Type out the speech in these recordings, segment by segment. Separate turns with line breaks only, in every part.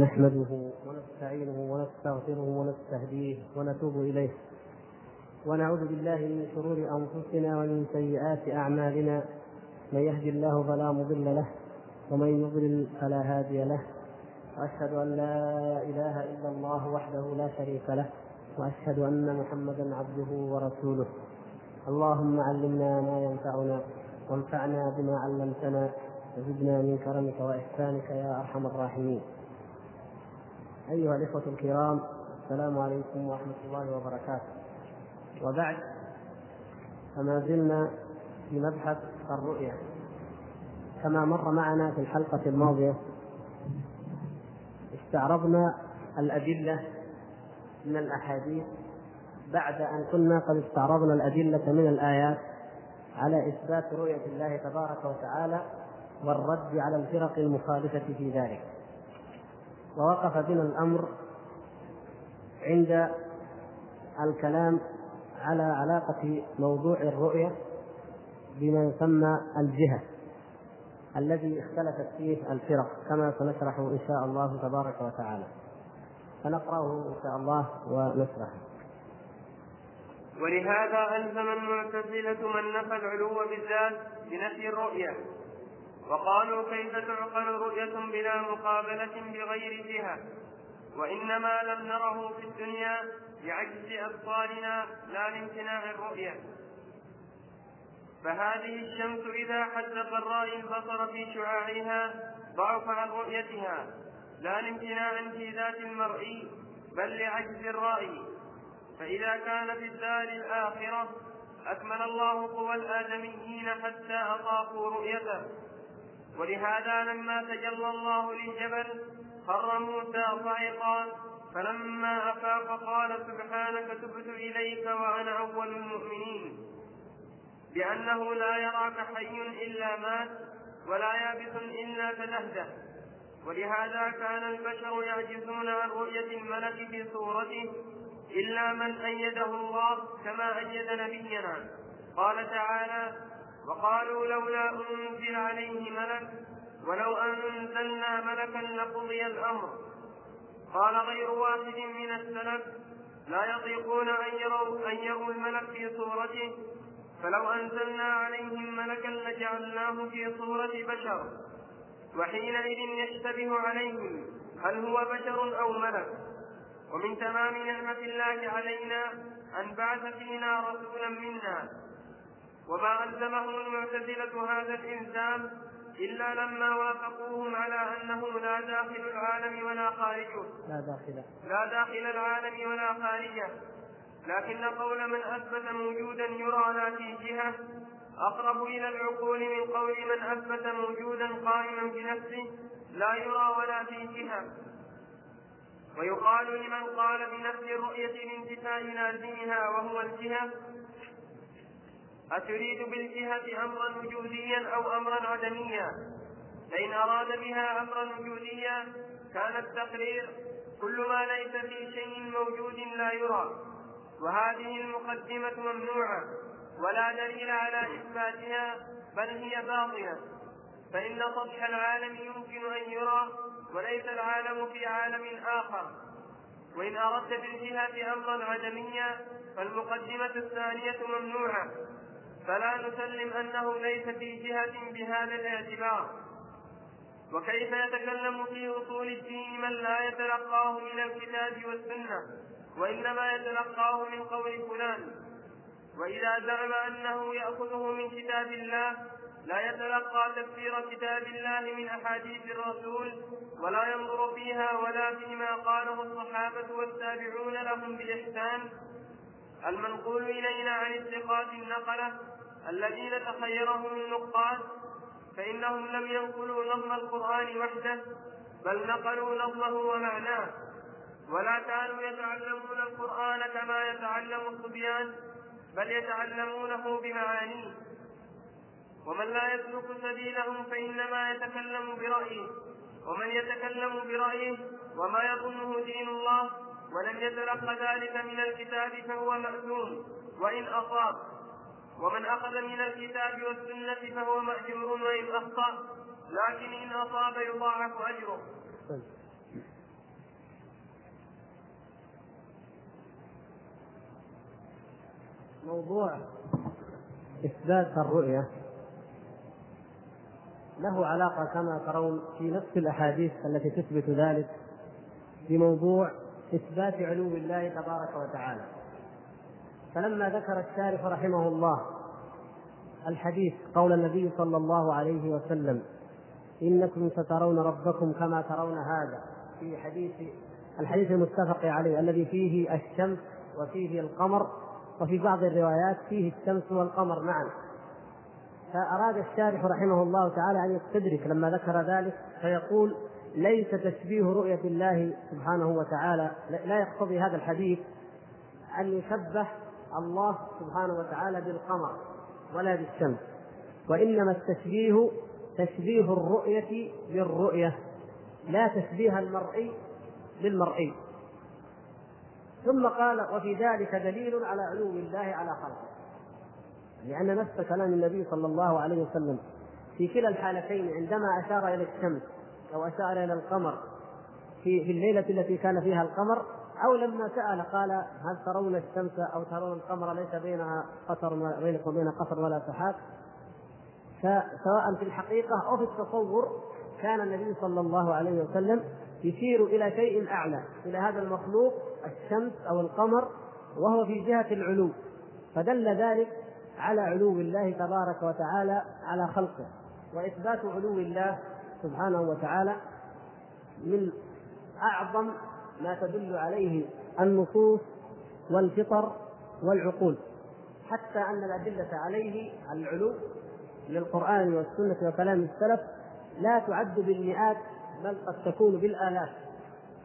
نحمده ونستعينه ونستغفره ونستهديه ونتوب إليه. ونعوذ بالله من شرور أنفسنا ومن سيئات أعمالنا. من يهد الله فلا مضل له ومن يضلل فلا هادي له. وأشهد أن لا إله إلا الله وحده لا شريك له. وأشهد أن محمدا عبده ورسوله. اللهم علمنا ما ينفعنا وانفعنا بما علمتنا. وزدنا من كرمك وإحسانك يا أرحم الراحمين. أيها الإخوة الكرام السلام عليكم ورحمة الله وبركاته. وبعد فما زلنا في مبحث الرؤية. كما مر معنا في الحلقة الماضية استعرضنا الأدلة من الأحاديث بعد أن كنا قد استعرضنا الأدلة من الآيات على إثبات رؤية الله تبارك وتعالى والرد على الفرق المخالفة في ذلك. ووقف بنا الأمر عند الكلام على علاقة موضوع الرؤية بما يسمى الجهة الذي اختلفت فيه الفرق كما سنشرح إن شاء الله تبارك وتعالى. فنقراه إن شاء الله ونشرحه.
ولهذا ألزم المعتزلة من نفى العلو بالذات بنفي الرؤية. وقالوا كيف تعقل رؤية بلا مقابلة بغير جهة؟ وإنما لم نره في الدنيا لعجز أبصارنا لا لامتناع الرؤية. فهذه الشمس إذا حدق الرأي البصر في شعاعها ضعف عن رؤيتها لا لامتناع في ذات المرئي بل لعجز الرأي. فإذا كان في الدار الآخرة أكمل الله قوى الآدميين حتى أطاقوا رؤيته. ولهذا لما تجلى الله للجبل خر موسى صعقا فلما أفاق قال سبحانك تبت إليك وأنا أول المؤمنين. بأنه لا يراك حي إلا مات ولا يابس إلا تدهده. ولهذا كان البشر يعجزون عن رؤية الملك في صورته إلا من أيده الله كما أيد نبينا. قال تعالى وقالوا لولا أنزل عليه ملك ولو أنزلنا ملكا لقضي الأمر. قال غير واحد من السلف لا يطيقون أن يروا أن يروا الملك في صورته فلو أنزلنا عليهم ملكا لجعلناه في صورة بشر. وحينئذ يشتبه عليهم هل هو بشر أو ملك. ومن تمام نعمة الله علينا أن بعث فينا رسولا منا. وما ألزمهم المعتزلة هذا الإلزام إلا لما وافقوهم على أنه لا داخل العالم ولا خارجه.
لا داخل.
لا داخل العالم ولا خارجه. لكن قول من أثبت موجودا يرى لا في جهة أقرب إلى العقول من قول من أثبت موجودا قائما بنفسه لا يرى ولا في جهة. ويقال لمن قال بنفس الرؤية لانتفاء لازمها وهو الجهة أتريد بالجهة أمرا وجوديا أو أمرا عدميا؟ فإن أراد بها أمرا وجوديا كان التقرير كل ما ليس في شيء موجود لا يرى. وهذه المقدمة ممنوعة ولا دليل على إثباتها بل هي باطلة. فإن سطح العالم يمكن أن يرى وليس العالم في عالم آخر. وإن أردت بالجهة أمرا عدميا فالمقدمة الثانية ممنوعة. فلا نسلم أنه ليس في جهة بهذا الاعتبار. وكيف يتكلم في أصول الدين من لا يتلقاه من الكتاب والسنة وإنما يتلقاه من قول فلان؟ وإذا زعم أنه يأخذه من كتاب الله لا يتلقى تفسير كتاب الله من أحاديث الرسول ولا ينظر فيها ولا فيما قاله الصحابة والتابعون لهم بإحسان المنقول إلينا عن الثقات النقلة الذين تخيرهم النقاد فإنهم لم ينقلوا نظم القرآن وحده بل نقلوا نظمه ومعناه. ولا كانوا يتعلمون القرآن كما يتعلم الصبيان بل يتعلمونه بمعانيه. ومن لا يسلك سبيلهم فإنما يتكلم برأيه. ومن يتكلم برأيه وما يظنه دين الله ولم يتلق ذلك من الكتاب فهو مأجور وإن أصاب. ومن أخذ من الكتاب والسنة فهو مأجور وإن أخطأ. لكن إن أصاب يضاعف أجره.
موضوع إثبات الرؤية. له علاقة كما ترون في نفس الأحاديث التي تثبت ذلك. بموضوع إثبات علو الله تبارك وتعالى. فلما ذكر الشارح رحمه الله الحديث قول النبي صلى الله عليه وسلم إنكم سترون ربكم كما ترون هذا في حديث الحديث المتفق عليه الذي فيه الشمس وفيه القمر وفي بعض الروايات فيه الشمس والقمر معا. فأراد الشارح رحمه الله تعالى أن يستدرك لما ذكر ذلك فيقول ليس تشبيه رؤية الله سبحانه وتعالى لا يقتضي هذا الحديث أن يشبه الله سبحانه وتعالى بالقمر ولا بالشمس. وإنما التشبيه تشبيه الرؤية بالرؤية لا تشبيه المرئي بالمرئي. ثم قال وفي ذلك دليل على علو الله على خلقه. لأن نفس كلام النبي صلى الله عليه وسلم في كلا الحالتين عندما أشار إلى الشمس أو أشار إلى القمر في في الليلة التي كان فيها القمر أو لما سأل قال هل ترون الشمس أو ترون القمر ليس بينها قطر بينكم وبين قطر ولا سحاب؟ فسواء في الحقيقة أو في التصور كان النبي صلى الله عليه وسلم يشير إلى شيء أعلى إلى هذا المخلوق الشمس أو القمر وهو في جهة العلو فدل ذلك على علو الله تبارك وتعالى على خلقه وإثبات علو الله سبحانه وتعالى من أعظم ما تدل عليه النصوص والفطر والعقول حتى أن الأدلة عليه العلو للقرآن والسنة وكلام السلف لا تعد بالمئات بل قد تكون بالآلاف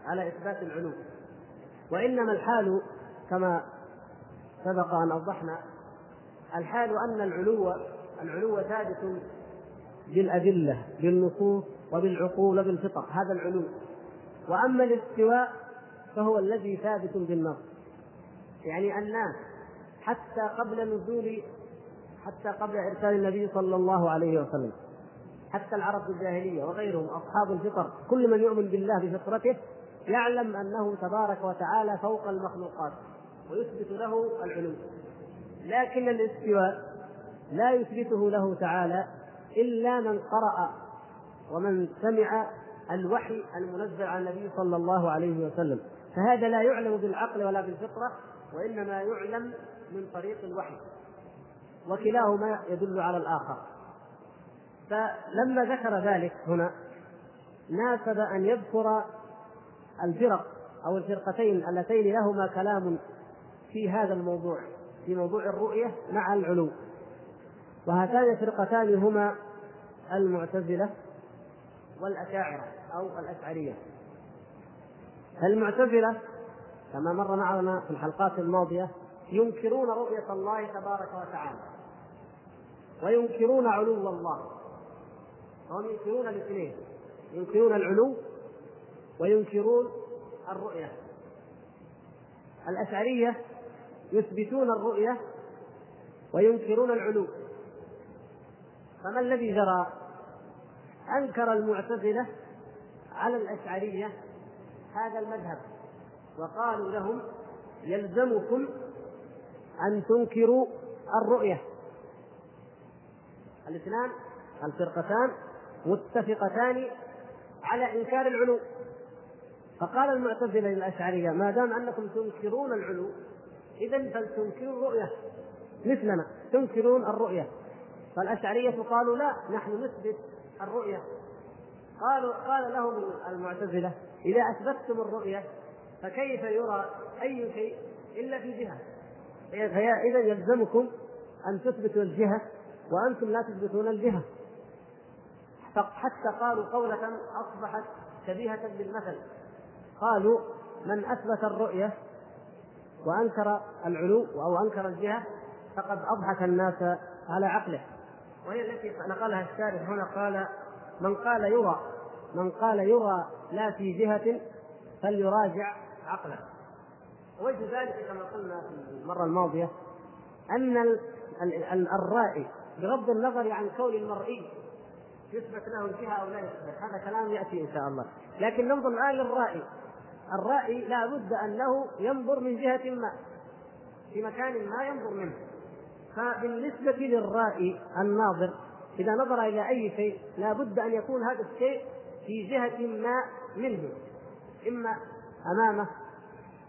على إثبات العلو. وإنما الحال كما سبق أن أوضحنا الحال أن العلو العلو ثابت بالأدلة بالنصوص وبالعقول وبالفطر هذا العلو وأما الاستواء فهو الذي ثابت بالنص. يعني الناس حتى قبل نزول حتى قبل إرسال النبي صلى الله عليه وسلم حتى العرب الجاهلية وغيرهم أصحاب الفطر كل من يؤمن بالله بفطرته يعلم أنه تبارك وتعالى فوق المخلوقات ويثبت له العلو لكن الاستواء لا يثبته له تعالى إلا من قرأ ومن سمع الوحي المنزل على النبي صلى الله عليه وسلم. فهذا لا يعلم بالعقل ولا بالفطرة وإنما يعلم من طريق الوحي وكلاهما يدل على الآخر. فلما ذكر ذلك هنا ناسب أن يذكر الفرق أو الفرقتين اللتين لهما كلام في هذا الموضوع في موضوع الرؤية مع العلو. وهاتان الفرقتان هما المعتزلة والأشاعرة أو الأشعرية. المعتزلة كما مر معنا في الحلقات الماضية ينكرون رؤية الله تبارك وتعالى وينكرون علو الله. وهم ينكرون الاثنين. ينكرون العلو وينكرون الرؤية. الأشعرية يثبتون الرؤية وينكرون العلو. فما الذي جرى؟ أنكر المعتزلة على الأشعرية هذا المذهب وقالوا لهم يلزمكم أن تنكروا الرؤية. الاثنان الفرقتان متفقتان على إنكار العلو. فقال المعتزلة للأشعرية ما دام أنكم تنكرون العلو إذا فلتنكروا الرؤية مثلنا تنكرون الرؤية. فالأشعرية قالوا لا نحن نثبت الرؤية قالوا قال لهم المعتزلة إذا أثبتتم الرؤية فكيف يرى أي شيء إلا في جهة؟ إذا يلزمكم أن تثبتوا الجهة وأنتم لا تثبتون الجهة. حتى قالوا قولة أصبحت شبيهة بالمثل. قالوا من أثبت الرؤية وأنكر العلو أو أنكر الجهة فقد أضحك الناس على عقله. وهي التي نقلها الشارح هنا قال من قال يرى من قال يرى لا في جهة فليراجع عقله. وجه ذلك كما قلنا في المرة الماضية أن الرائي بغض النظر عن كون المرئي يثبت له الجهة أو لا يثبت هذا كلام يأتي إن شاء الله. لكن ننظر الآن للرائي الرائي لا بد أنه ينظر من جهة ما في مكان ما ينظر منه. فبالنسبة للرائي الناظر إذا نظر إلى أي شيء لا بد أن يكون هذا الشيء في جهة ما منه إما أمامه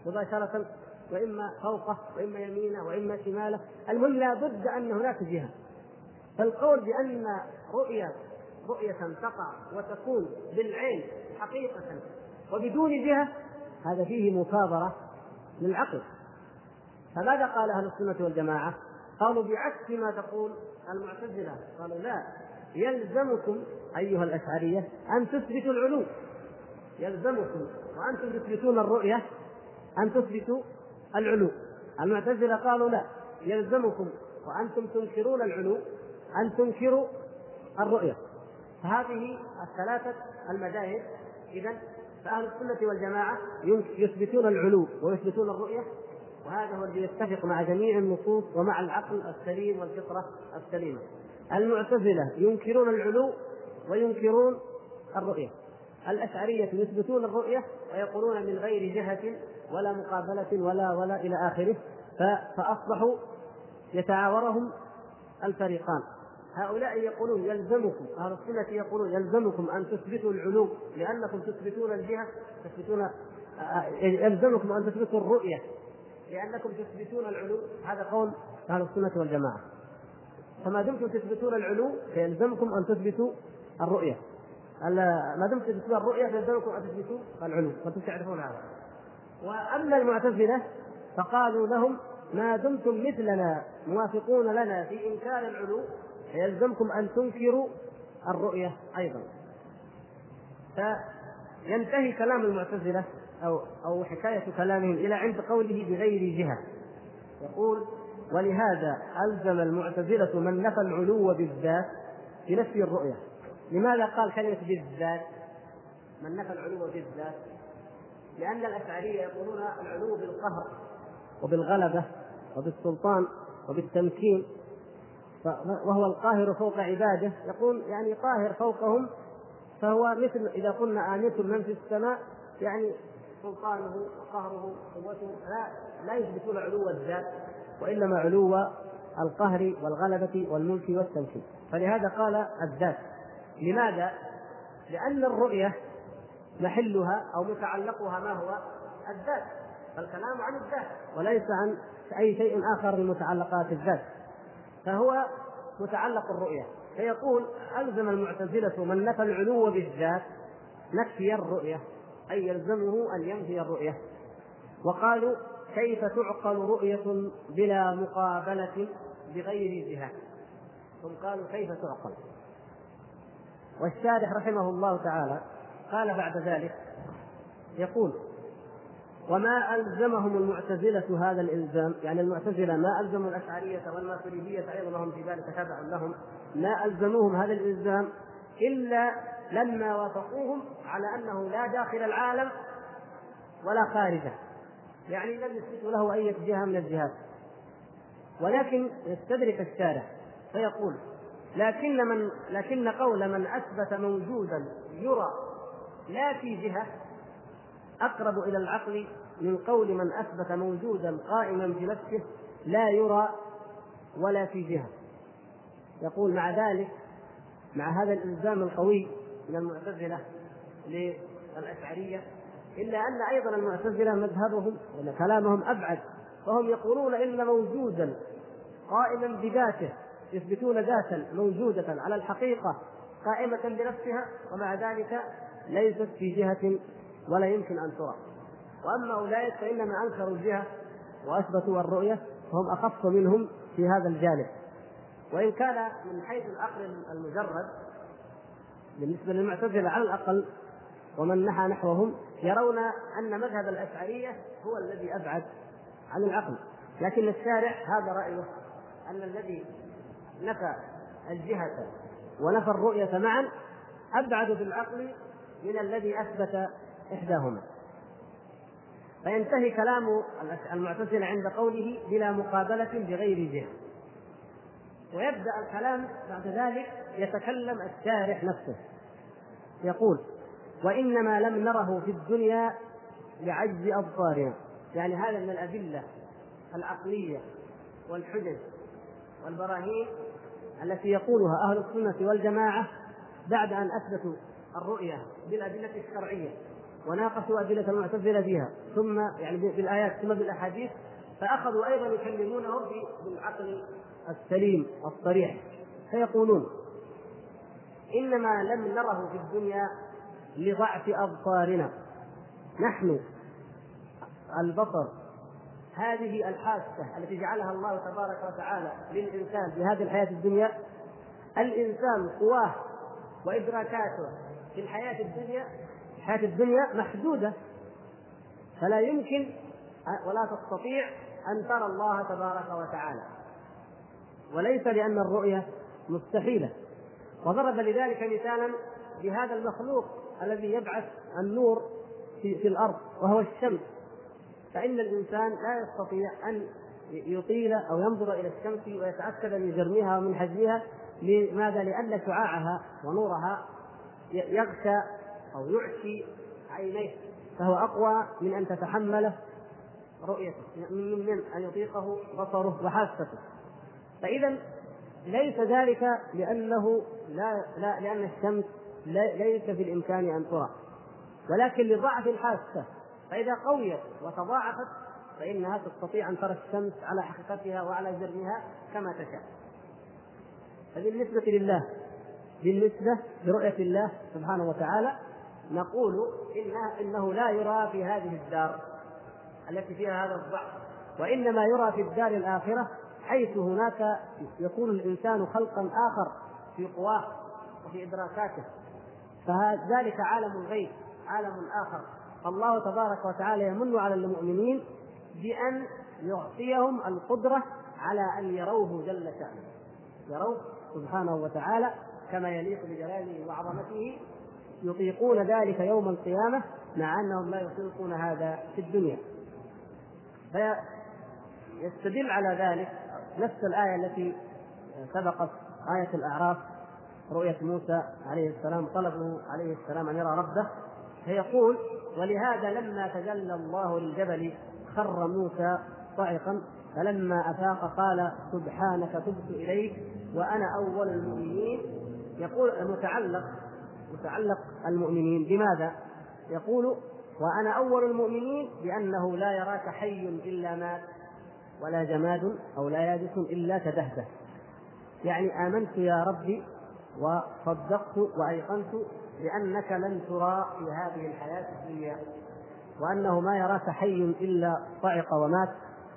مباشرة وإما فوقه وإما يمينه وإما شماله. المهم لا بد أن هناك جهة. فالقول بأن رؤية رؤية تقع وتكون بالعين حقيقة وبدون جهة هذا فيه مكابرة للعقل. فماذا قال أهل السنة والجماعة؟ قالوا بعكس ما تقول المعتزلة. قالوا لا يلزمكم أيها الأشعرية أن تثبتوا العلو. يلزمكم وأنتم تثبتون الرؤية أن تثبتوا العلو. المعتزلة قالوا لا يلزمكم وأنتم تنكرون العلو أن تنكروا الرؤية. فهذه الثلاثة المذاهب إذا فأهل السنة والجماعة يثبتون العلو ويثبتون الرؤية وهذا هو الذي يتفق مع جميع النصوص ومع العقل السليم والفطرة السليمة. المعتزلة ينكرون العلو وينكرون الرؤية. الأشعرية يثبتون الرؤية ويقولون من غير جهة ولا مقابلة ولا ولا إلى آخره فأصبحوا يتعاورهم الفريقان. هؤلاء يقولون يلزمكم أهل السنة يقولون يلزمكم أن تثبتوا العلو لأنكم تثبتون الجهة تثبتون يلزمكم أن تثبتوا الرؤية. لأنكم تثبتون العلو. هذا قول أهل السنة والجماعة. فما دمتم تثبتون العلو فيلزمكم أن تثبتوا الرؤية. ما دمتم تثبتون الرؤية فيلزمكم أن تثبتوا العلو. وأنتم تعرفون هذا. وأما المعتزلة فقالوا لهم ما دمتم مثلنا موافقون لنا في إنكار العلو فيلزمكم أن تنكروا الرؤية أيضا. فينتهي كلام المعتزلة أو أو حكاية كلامهم إلى عند قوله بغير جهة. يقول ولهذا ألزم المعتزلة من نفى العلو بالذات بنفي الرؤية. لماذا قال كلمة بالذات؟ من نفى العلو بالذات. لأن الأشعرية يقولون العلو بالقهر وبالغلبة وبالسلطان وبالتمكين. وهو القاهر فوق عباده. يقول يعني قاهر فوقهم فهو مثل إذا قلنا آنية من في السماء يعني سلطانه وقهره قوته لا لا يثبتون علو الذات وإنما علو القهر والغلبة والملك والتمكين. فلهذا قال الذات. لماذا؟ لأن الرؤية محلها أو متعلقها ما هو؟ الذات. فالكلام عن الذات وليس عن أي شيء آخر من متعلقات الذات. فهو متعلق الرؤية. فيقول ألزم المعتزلة من نفى العلو بالذات نفي الرؤية. أي يلزمه أن ينفي الرؤية. وقالوا كيف تعقل رؤية بلا مقابلة بغير جهة؟ ثم قالوا كيف تعقل؟ والشارح رحمه الله تعالى قال بعد ذلك يقول وما ألزمهم المعتزلة هذا الإلزام؟ يعني المعتزلة ما ألزموا الأشعرية والماتريدية أيضا وهم في ذلك تبع لهم. ما ألزموهم هذا الإلزام إلا لما وافقوهم على أنه لا داخل العالم ولا خارجه. يعني لم يثبتوا له أي جهة من الجهات. ولكن يستدرك الشارع فيقول لكن من لكن قول من أثبت موجودا يرى لا في جهة أقرب إلى العقل من قول من أثبت موجودا قائما بنفسه لا يرى ولا في جهة. يقول مع ذلك مع هذا الإلزام القوي من المعتزلة للأشعرية إلا أن أيضا المعتزلة مذهبهم ولا كلامهم أبعد فهم يقولون إن موجودا قائما بذاته يثبتون ذاتا موجودة على الحقيقة قائمة بنفسها ومع ذلك ليست في جهة ولا يمكن أن ترى. وأما أولئك فإنما أنكروا الجهة وأثبتوا الرؤية فهم أخف منهم في هذا الجانب. وإن كان من حيث العقل المجرد بالنسبة للمعتزلة على الأقل ومن نحى نحوهم يرون أن مذهب الأشعرية هو الذي أبعد عن العقل. لكن الشارع هذا رأيه أن الذي نفى الجهة ونفى الرؤية معا أبعد بالعقل من الذي أثبت إحداهما. فينتهي كلام المعتزلة عند قوله بلا مقابلة بغير جهة. ويبدأ الكلام بعد ذلك يتكلم الشارح نفسه. يقول وإنما لم نره في الدنيا لعجز أبصارنا. يعني هذا من الأدلة العقلية والحجج والبراهين التي يقولها أهل السنة والجماعة بعد أن أثبتوا الرؤية بالأدلة الشرعية وناقشوا أدلة المعتزلة فيها ثم يعني بالآيات ثم بالأحاديث فأخذوا أيضا يكلمونه بالعقل السليم الصريح فيقولون إنما لم نره في الدنيا لضعف أبصارنا. نحن البصر هذه الحاسة التي جعلها الله تبارك وتعالى للإنسان في هذه الحياة الدنيا الإنسان قواه وإدراكاته في الحياة الدنيا الحياة الدنيا محدودة. فلا يمكن ولا تستطيع أن ترى الله تبارك وتعالى. وليس لأن الرؤية مستحيلة. وضرب لذلك مثالا بهذا المخلوق الذي يبعث النور في, في الأرض وهو الشمس فإن الإنسان لا يستطيع أن يطيل أو ينظر إلى الشمس ويتأكد من جرمها ومن حجمها لماذا؟ لأن شعاعها ونورها يغشى أو يعشي عينيه فهو أقوى من أن تتحمله رؤيته من أن يطيقه بصره وحاسته فإذا ليس ذلك لأنه لا, لا لأن الشمس ليس في الإمكان أن ترى ولكن لضعف الحاسة فإذا قويت وتضاعفت فإنها تستطيع أن ترى الشمس على حقيقتها وعلى جرمها كما تشاء. فبالنسبة لله بالنسبة لرؤية الله سبحانه وتعالى نقول إنه, إنه لا يرى في هذه الدار التي فيها هذا الضعف وإنما يرى في الدار الآخرة حيث هناك يكون الإنسان خلقا آخر في قواه وفي إدراكاته. فذلك عالم الغيب عالم آخر الله تبارك وتعالى يمن على المؤمنين بأن يعطيهم القدرة على أن يروه جل شأنه. يروه سبحانه وتعالى كما يليق بجلاله وعظمته. يطيقون ذلك يوم القيامة مع أنهم لا يطيقون هذا في الدنيا. فيستدل على ذلك نفس الآية التي سبقت آية الأعراف رؤية موسى عليه السلام طلبه عليه السلام أن يرى ربه فيقول ولهذا لما تجلى الله للجبل خر موسى صعقا فلما أفاق قال سبحانك تبت إليك وأنا أول المؤمنين يقول المتعلق متعلق المؤمنين بماذا؟ يقول وأنا أول المؤمنين بأنه لا يراك حي إلا مات ولا جماد أو لا يابس إلا تدهده يعني آمنت يا ربي وصدقت وأيقنت بأنك لن ترى في هذه الحياة الدنيا وأنه ما يراك حي إلا صعق ومات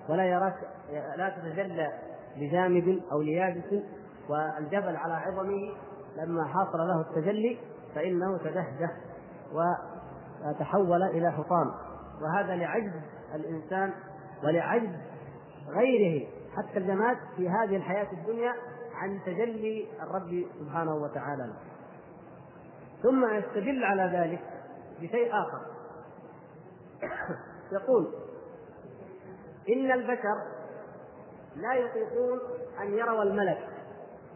ولا يراك لا تتجلى لجامد أو ليابس والجبل على عظمه لما حاصل له التجلي فإنه تدهده وتحول إلى حطام وهذا لعجز الإنسان ولعجز غيره حتى الجماد في هذه الحياة الدنيا عن تجلي الرب سبحانه وتعالى. له ثم يستدل على ذلك بشيء آخر. يقول إن البشر لا يطيقون أن يروا الملك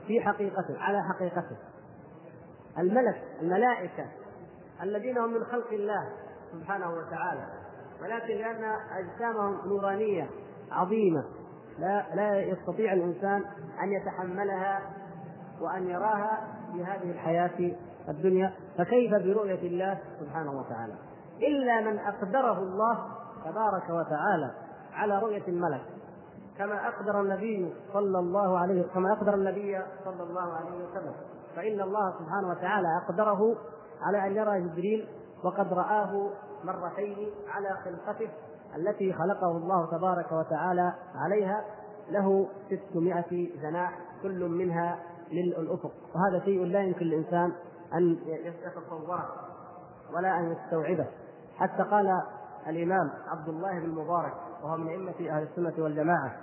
في حقيقته على حقيقته. الملك الملائكة الذين هم من خلق الله سبحانه وتعالى. ولكن لأن أجسامهم نورانية عظيمة لا لا يستطيع الإنسان أن يتحملها وأن يراها في هذه الحياة الدنيا فكيف برؤية الله سبحانه وتعالى؟ إلا من أقدره الله تبارك وتعالى على رؤية الملك. كما أقدر النبي صلى الله عليه كما أقدر النبي صلى الله عليه وسلم. فإن الله سبحانه وتعالى أقدره على أن يرى جبريل وقد رآه مرتين على خلقته التي خلقه الله تبارك وتعالى عليها له 600 جناح كل منها ملء الأفق. وهذا شيء لا يمكن للإنسان أن يتصوره ولا أن يستوعبه. حتى قال الإمام عبد الله بن المبارك وهو من أئمة أهل السنة والجماعة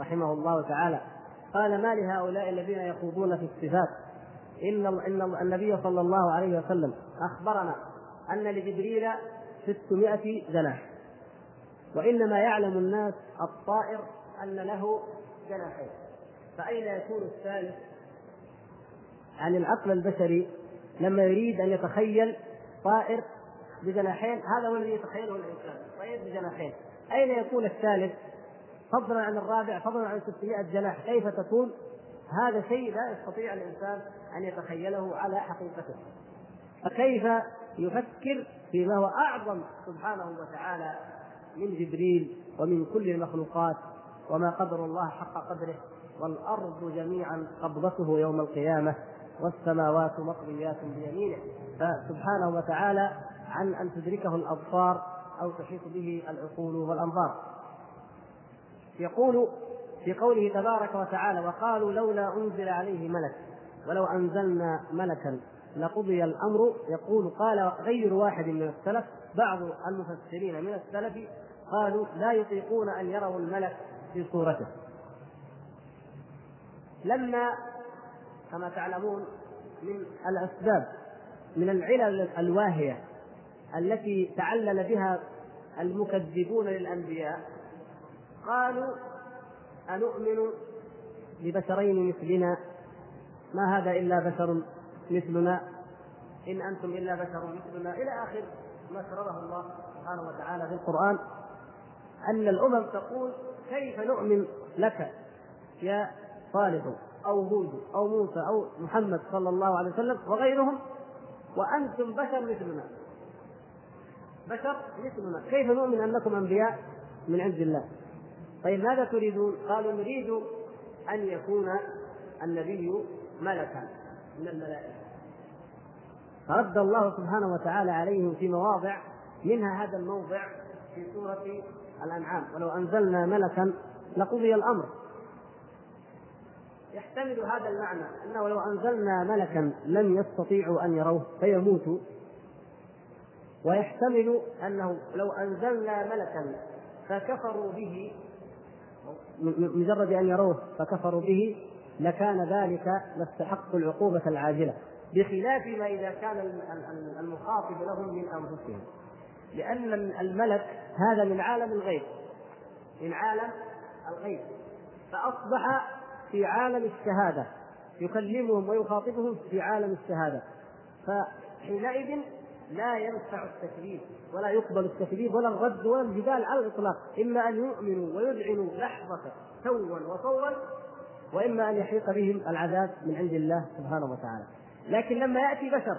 رحمه الله تعالى قال ما لهؤلاء الذين يخوضون في الصفات؟ إن إن النبي صلى الله عليه وسلم أخبرنا أن لجبريل 600 جناح. وإنما يعلم الناس الطائر أن له جناحين. فأين يكون الثالث عن العقل البشري لما يريد أن يتخيل طائر بجناحين هذا هو الذي يتخيله الإنسان طير بجناحين. أين يكون الثالث؟ فضلا عن الرابع فضلا عن 600 جناح كيف تكون؟ هذا شيء لا يستطيع الإنسان أن يتخيله على حقيقته. فكيف يفكر فيما هو أعظم سبحانه وتعالى من جبريل ومن كل المخلوقات وما قدر الله حق قدره والأرض جميعا قبضته يوم القيامة والسماوات مطويات بيمينه. فسبحانه وتعالى عن أن تدركه الأبصار أو تحيط به العقول والأنظار. يقول في قوله تبارك وتعالى وقالوا لولا أنزل عليه ملك ولو أنزلنا ملكا لقضي الأمر. يقول قال غير واحد من السلف بعض المفسرين من السلف قالوا لا يطيقون أن يروا الملك في صورته. لما كما تعلمون من الأسباب من العلل الواهية التي تعلل بها المكذبون للأنبياء قالوا أنؤمن لبشرين مثلنا؟ ما هذا إلا بشر مثلنا؟ إن أنتم إلا بشر مثلنا. إلى آخر ما شرره الله سبحانه وتعالى في القرآن. أن الأمم تقول كيف نؤمن لك يا صالح أو هود أو موسى أو محمد صلى الله عليه وسلم وغيرهم وأنتم بشر مثلنا؟ بشر مثلنا. كيف نؤمن أنكم أنبياء من عند الله؟ طيب ماذا تريدون؟ قالوا نريد أن يكون النبي ملكا من الملائكة. فرد الله سبحانه وتعالى عليهم في مواضع منها هذا الموضع في سورة الأنعام. ولو أنزلنا ملكا لقضي الأمر. يحتمل هذا المعنى أنه لو أنزلنا ملكا لم يستطيعوا أن يروه فيموتوا. ويحتمل أنه لو أنزلنا ملكا فكفروا به مجرد أن يروه فكفروا به لكان ذلك لاستحق العقوبة العاجلة بخلاف ما إذا كان المخاطب لهم من أنفسهم. لأن الملك هذا من عالم الغيب من عالم الغيب. فأصبح في عالم الشهادة يكلمهم ويخاطبهم في عالم الشهادة. فحينئذ لا ينفع التكذيب ولا يقبل التكذيب ولا الرد ولا الجدال على الإطلاق. إما أن يؤمنوا ويذعنوا لحظة سوا وفورا وإما أن يحيط بهم العذاب من عند الله سبحانه وتعالى. لكن لما يأتي بشر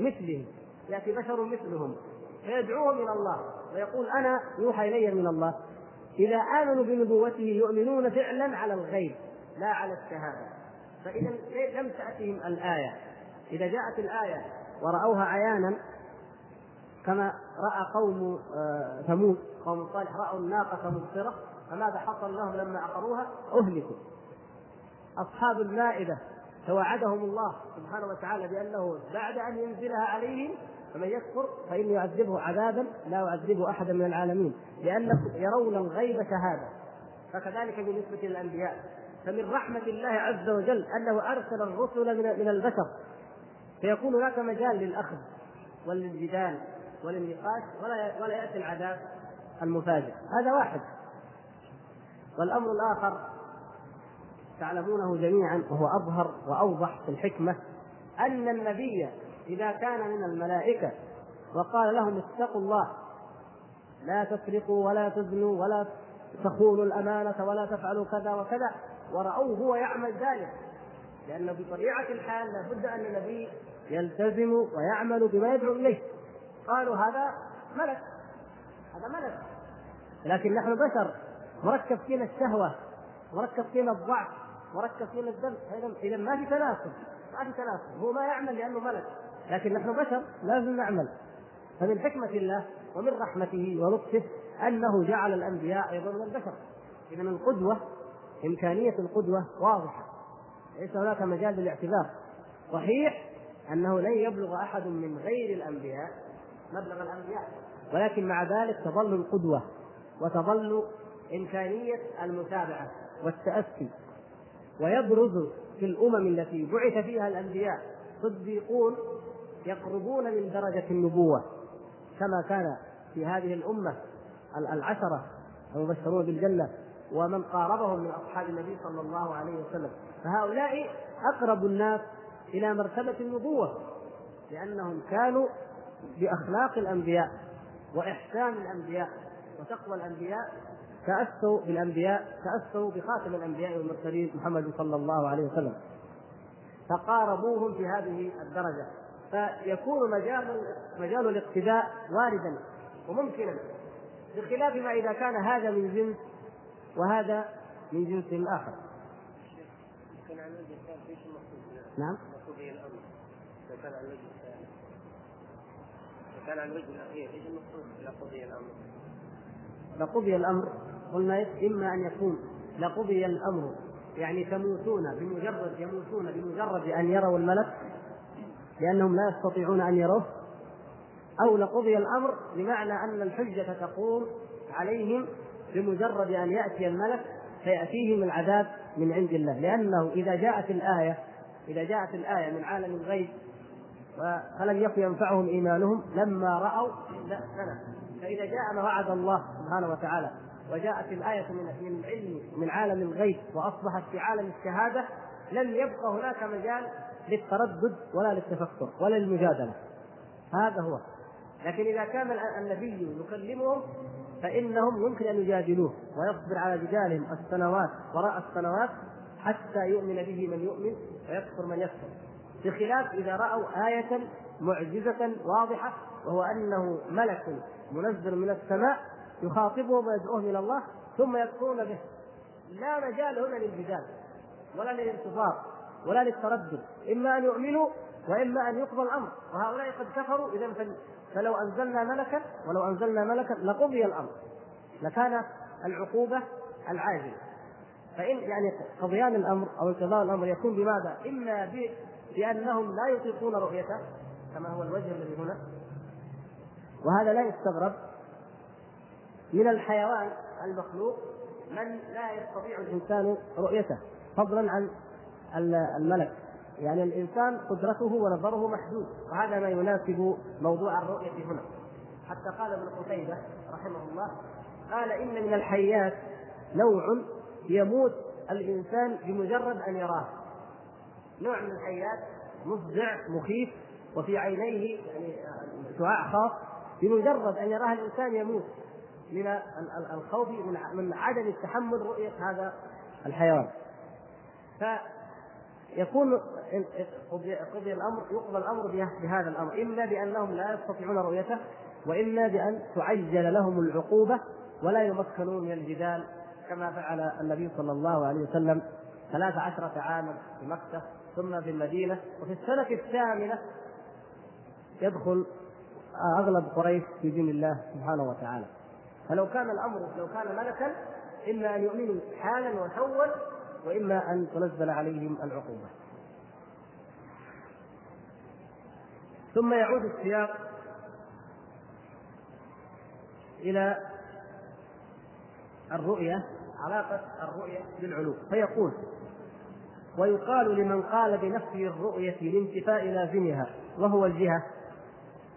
مثلهم يأتي بشر مثلهم فيدعوهم إلى الله. ويقول أنا يوحى إلي من الله. إذا آمنوا بنبوته يؤمنون فعلا على الغيب لا على الشهادة. فاذا لم تأتهم الآية. إذا جاءت الآية ورأوها عيانا كما رأى قوم آه، ثمود قوم صالح رأوا الناقة مبصرة فماذا حصل لهم لما عقروها؟ أهلكوا. أصحاب المائدة توعدهم الله سبحانه وتعالى بأنه بعد أن ينزلها عليهم فمن يكفر فإني يعذبه عذابا لا أعذبه أحدا من العالمين لأنهم يرون الغيب شهادة. فكذلك بالنسبة للأنبياء فمن رحمة الله عز وجل أنه أرسل الرسل من البشر. فيكون هناك مجال للأخذ وللجدال وللنقاش ولا ولا يأتي العذاب المفاجئ. هذا واحد. والأمر الآخر تعلمونه جميعا وهو أظهر وأوضح في الحكمة أن النبي إذا كان من الملائكة وقال لهم اتقوا الله لا تسرقوا ولا تزنوا ولا تخونوا الأمانة ولا تفعلوا كذا وكذا ورأوه هو يعمل ذلك. لأنه بطبيعة الحال لابد أن النبي يلتزم ويعمل بما يدعو إليه. قالوا هذا ملك هذا ملك. لكن نحن بشر مركب فينا الشهوة مركب فينا الضعف مركب فينا الذنب. إذا ما في تناسب ما في تناسب. هو ما يعمل لأنه ملك. لكن نحن بشر لازم نعمل. فمن حكمة الله ومن رحمته ولطفه أنه جعل الأنبياء أيضا من البشر. إذا القدوة إمكانية القدوة واضحة. ليس هناك مجال للاعتذار صحيح أنه لن يبلغ أحد من غير الأنبياء مبلغ الأنبياء. ولكن مع ذلك تظل القدوة وتظل إمكانية المتابعة والتأسي. ويبرز في الأمم التي بعث فيها الأنبياء صديقون يقربون من درجة النبوة كما كان في هذه الأمة العشرة المبشرون بالجنة ومن قاربهم من أصحاب النبي صلى الله عليه وسلم. فهؤلاء أقرب الناس إلى مرتبة النبوة لأنهم كانوا بأخلاق الأنبياء وإحسان الأنبياء وتقوى الأنبياء تأسوا بالأنبياء تأسوا بخاتم الأنبياء والمرسلين محمد صلى الله عليه وسلم. فقاربوهم في هذه الدرجة. فيكون مجال مجال الاقتداء واردا وممكنا بخلاف ما إذا كان هذا من جنس وهذا من جنس آخر. نعم. كان كان على الوجه الاخير إيش المقصود لقضي الامر؟ لقضي الأمر قلنا إما أن يكون لقضي الأمر يعني تموتون بمجرد يموتون بمجرد أن يروا الملك لأنهم لا يستطيعون أن يروه أو لقضي الأمر بمعنى أن الحجة تقوم عليهم بمجرد أن يأتي الملك فيأتيهم العذاب من عند الله. لأنه إذا جاءت الآية إذا جاءت الآية من عالم الغيب فلم يكن ينفعهم إيمانهم لما رأوا سنه فإذا جاء ما وعد الله سبحانه وتعالى وجاءت الآية من من العلم من عالم الغيب وأصبحت في عالم الشهادة لم يبقى هناك مجال للتردد ولا للتفكر ولا للمجادلة. هذا هو. لكن إذا كان النبي يكلمهم فإنهم يمكن أن يجادلوه ويصبر على جدالهم السنوات وراء السنوات حتى يؤمن به من يؤمن ويكفر من يكفر. بخلاف إذا رأوا آية معجزة واضحة وهو أنه ملك منزل من السماء يخاطبهم ويدعوهم إلى الله ثم يكفرون به. لا مجال هنا للجدال ولا للانتصار ولا للتردد إما أن يؤمنوا وإما أن يقضى الأمر. وهؤلاء قد كفروا إذا فلو أنزلنا ملكا ولو أنزلنا ملكا لقضي الأمر. لكان العقوبة العاجلة. فإن يعني قضيان الأمر أو انقضاء الأمر يكون بماذا؟ إما لأنهم لا يطيقون رؤيته كما هو الوجه الذي هنا. وهذا لا يستغرب من الحيوان المخلوق من لا يستطيع الإنسان رؤيته فضلا عن الملك. يعني الإنسان قدرته ونظره محدود وهذا ما يناسب موضوع الرؤية هنا. حتى قال ابن قتيبة رحمه الله قال إن من الحيات نوع يموت الإنسان بمجرد أن يراه. نوع من الحيات مفزع مخيف وفي عينيه يعني شعاع خاص بمجرد أن يراه الإنسان يموت من الخوف من عدم التحمل رؤية هذا الحيوان. فيكون قضي الامر يقضى الأمر بهذا الأمر. إما بانهم لا يستطيعون رؤيته وإما بأن تعجل لهم العقوبة ولا يمكنون من الجدال. كما فعل النبي صلى الله عليه وسلم ثلاث عشرة عاما في مكة ثم في المدينة. وفي السنة الثامنة يدخل أغلب قريش في دين الله سبحانه وتعالى. فلو كان الأمر لو كان ملكا إما أن يؤمنوا حالا وحوا وإما أن تنزل عليهم العقوبة. ثم يعود السياق إلى الرؤية علاقة الرؤية بالعلو. فيقول ويقال لمن قال بنفي الرؤية لانتفاء لازمها وهو الجهة.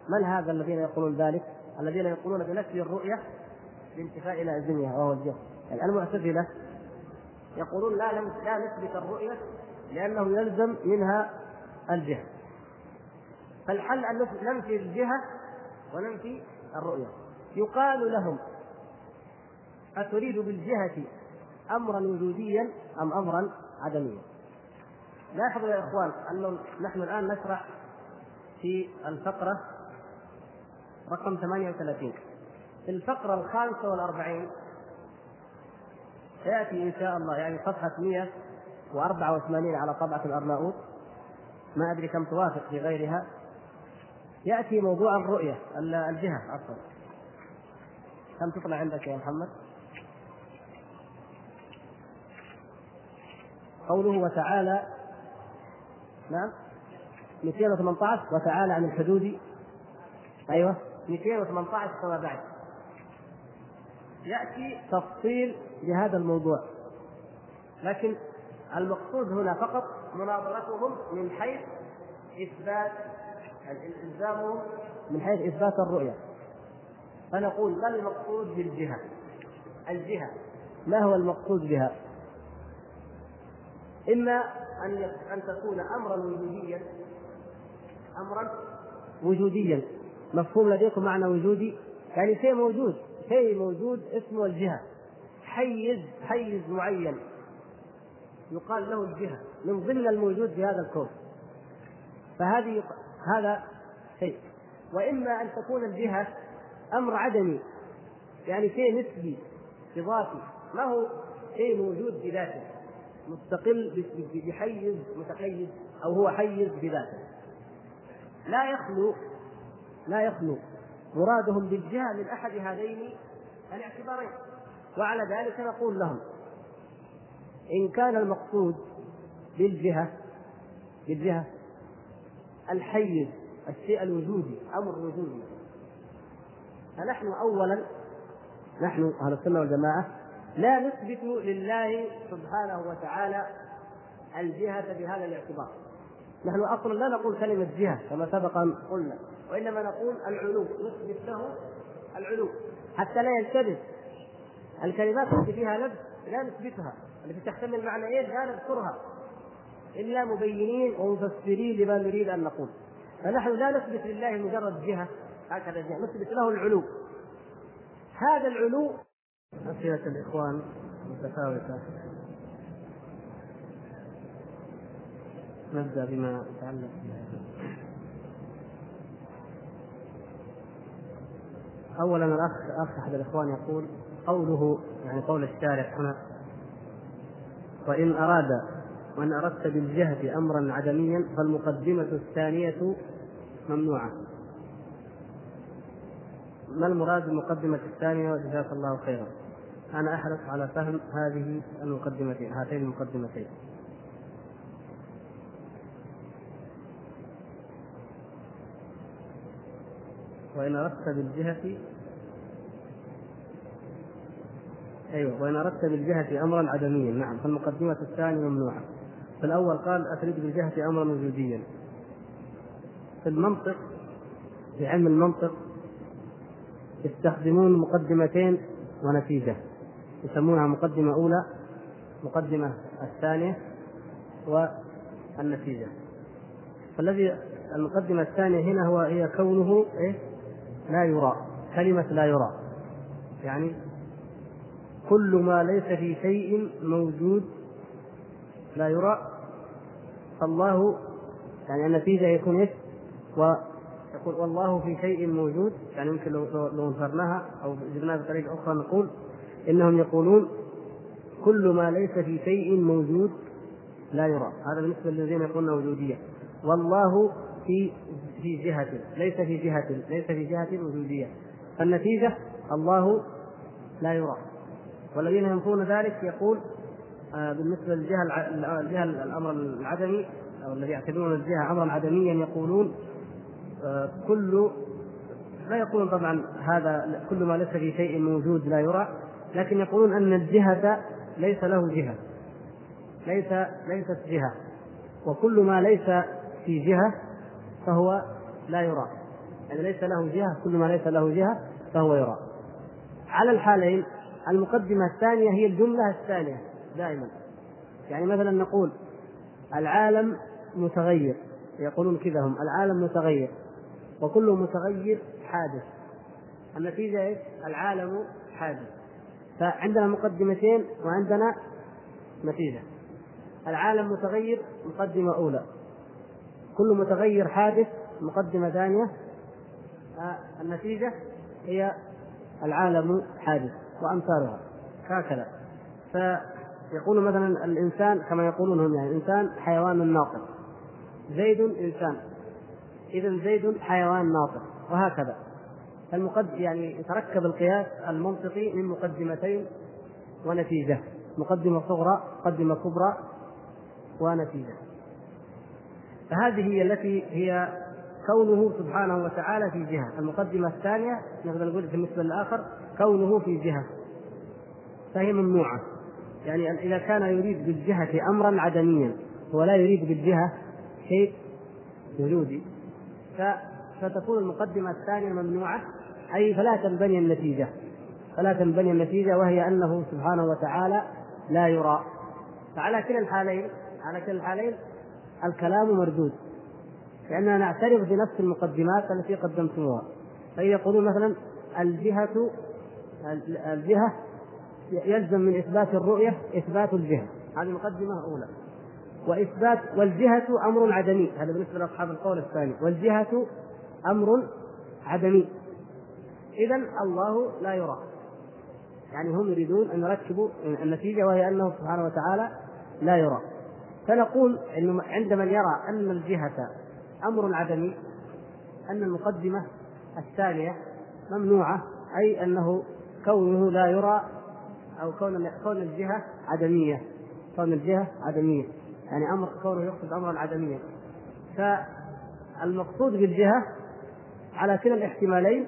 من هذا الذين يقولون ذلك؟ الذين يقولون بنفي الرؤية لانتفاء لازمها وهو الجهة. يعني المعتزلة يقولون لا لا نثبت الرؤية لأنه يلزم منها الجهة. فالحل أن ننفي الجهة وننفي الرؤية. يقال لهم أتريد بالجهة أمرا وجوديا أم أمرا عدميا؟ لاحظوا يا إخوان أنه نحن الآن نشرح في الفقرة رقم 38 في الفقرة الخامسة والأربعين سيأتي إن شاء الله يعني صفحة 184 على طبعة الأرناؤوط. ما أدري كم توافق في غيرها. يأتي موضوع الرؤية الجهة عفوا. كم تطلع عندك يا محمد؟ قوله وتعالى نعم 218 وتعالى عن الحدود. أيوه 218 كما بعد. يأتي تفصيل لهذا الموضوع. لكن المقصود هنا فقط مناظرتهم من حيث إثبات الزامهم من حيث إثبات الرؤية. فنقول ما المقصود بالجهة؟ الجهة. ما هو المقصود بها؟ إما أن أن تكون أمرا وجوديا. أمرا وجوديا. مفهوم لديكم معنى وجودي؟ يعني شيء موجود. شيء موجود اسمه الجهة. حيز حيز معين. يقال له الجهة من ضمن الموجود في هذا الكون. فهذه هذا شيء. وإما أن تكون الجهة أمر عدمي يعني شيء نسبي إضافي. ما هو شيء موجود بذاته مستقل بحيز متحيز أو هو حيز بذاته. لا يخلو لا يخلو. مرادهم بالجهة من أحد هذين الاعتبارين. وعلى ذلك نقول لهم إن كان المقصود بالجهة بالجهة الحيز الشيء الوجودي أمر وجودي. فنحن أولا نحن أهل السنة والجماعة لا نثبت لله سبحانه وتعالى الجهة بهذا الاعتبار. نحن أصلا لا نقول كلمة جهة كما سبق أن قلنا. وإنما نقول العلو نثبت له العلو. حتى لا يلتبس. الكلمات التي فيها لبس لا نثبتها. التي تحتمل معنيين لا نذكرها. إلا مبينين ومفسرين لما نريد أن نقول. فنحن لا نثبت لله مجرد جهة. هكذا جهة. نثبت له العلو. هذا العلو. أسئلة الإخوان متفاوتة. نبدأ بما يتعلق أولا الأخ أخ أحد الإخوان يقول قوله يعني قول الشارع هنا وإن أراد وإن أردت بالجهد أمرا عدميا فالمقدمة الثانية ممنوعة. ما المراد بالمقدمة الثانية؟ وجزاك الله خيرا. أنا أحرص على فهم هذه المقدمتين هاتين المقدمتين. وإن أردت بالجهة أيوه وإن أردت بالجهة أمرا عدميا. نعم فالمقدمة الثانية ممنوعة. في الأول قال أتريد بالجهة أمرا وجوديا. في المنطق في علم المنطق يستخدمون مقدمتين ونتيجة. يسمونها مقدمة أولى مقدمة الثانية والنتيجة. فالذي المقدمة الثانية هنا هو هي كونه إيه؟ لا يرى كلمة لا يرى. يعني كل ما ليس في شيء موجود لا يرى. فالله يعني النتيجة يكون إيش؟ ويقول والله في شيء موجود. يعني يمكن لو لو نفرناها أو جبناها بطريقة أخرى نقول إنهم يقولون كل ما ليس في شيء موجود لا يرى. هذا بالنسبة للذين يقولون وجودية. والله في في جهة ليس في جهة ليس في جهة وجودية. فالنتيجة الله لا يرى. والذين ينفون ذلك يقول آه بالنسبة للجهة الجهة الأمر العدمي أو الذي يعتبرون الجهة أمرا عدميا يقولون آه كل لا يقولون طبعا هذا كل ما ليس في شيء موجود لا يرى لكن يقولون أن الجهة ليس له جهة. ليس ليست جهة. وكل ما ليس في جهة فهو لا يرى. يعني ليس له جهة كل ما ليس له جهة فهو يرى. على الحالين المقدمة الثانية هي الجملة الثانية دائما. يعني مثلا نقول العالم متغير. يقولون كذا هم العالم متغير. وكل متغير حادث. النتيجة إيش؟ العالم حادث. فعندنا مقدمتين وعندنا نتيجة. العالم متغير مقدمة أولى. كل متغير حادث مقدمة ثانية. آه، النتيجة هي العالم حادث وأمثالها هكذا. فيقول مثلا الإنسان كما يقولون هم يعني الإنسان حيوان ناطق زيد إنسان. إذا زيد حيوان ناطق وهكذا. المقد يعني يتركب القياس المنطقي من مقدمتين ونتيجة. مقدمة صغرى مقدمة كبرى ونتيجة. فهذه هي التي هي كونه سبحانه وتعالى في جهة. المقدمة الثانية نقدر نقول بالنسبة للآخر كونه في جهة. فهي ممنوعة. يعني إذا كان يريد بالجهة أمرا عدميا لا يريد بالجهة شيء وجودي. فتكون المقدمة الثانية ممنوعة أي فلا تنبني النتيجة. فلا تنبني النتيجة وهي أنه سبحانه وتعالى لا يرى. فعلى كلا الحالين على كلا الحالين الكلام مردود. لأننا نعترف بنفس المقدمات التي قدمتموها. فيقولون مثلا الجهة الجهة يلزم من إثبات الرؤية إثبات الجهة. هذه مقدمة أولى. وإثبات والجهة أمر عدمي. هذا بالنسبة لأصحاب القول الثاني. والجهة أمر عدمي. إذا الله لا يرى. يعني هم يريدون أن يركبوا النتيجة وهي أنه سبحانه وتعالى لا يرى. فنقول انه عند من يرى أن الجهة أمر عدمي أن المقدمة الثانية ممنوعة أي أنه كونه لا يرى أو كون كون الجهة عدمية كون الجهة عدمية. يعني أمر كونه يقصد أمرا عدميا. فالمقصود بالجهة على كلا الاحتمالين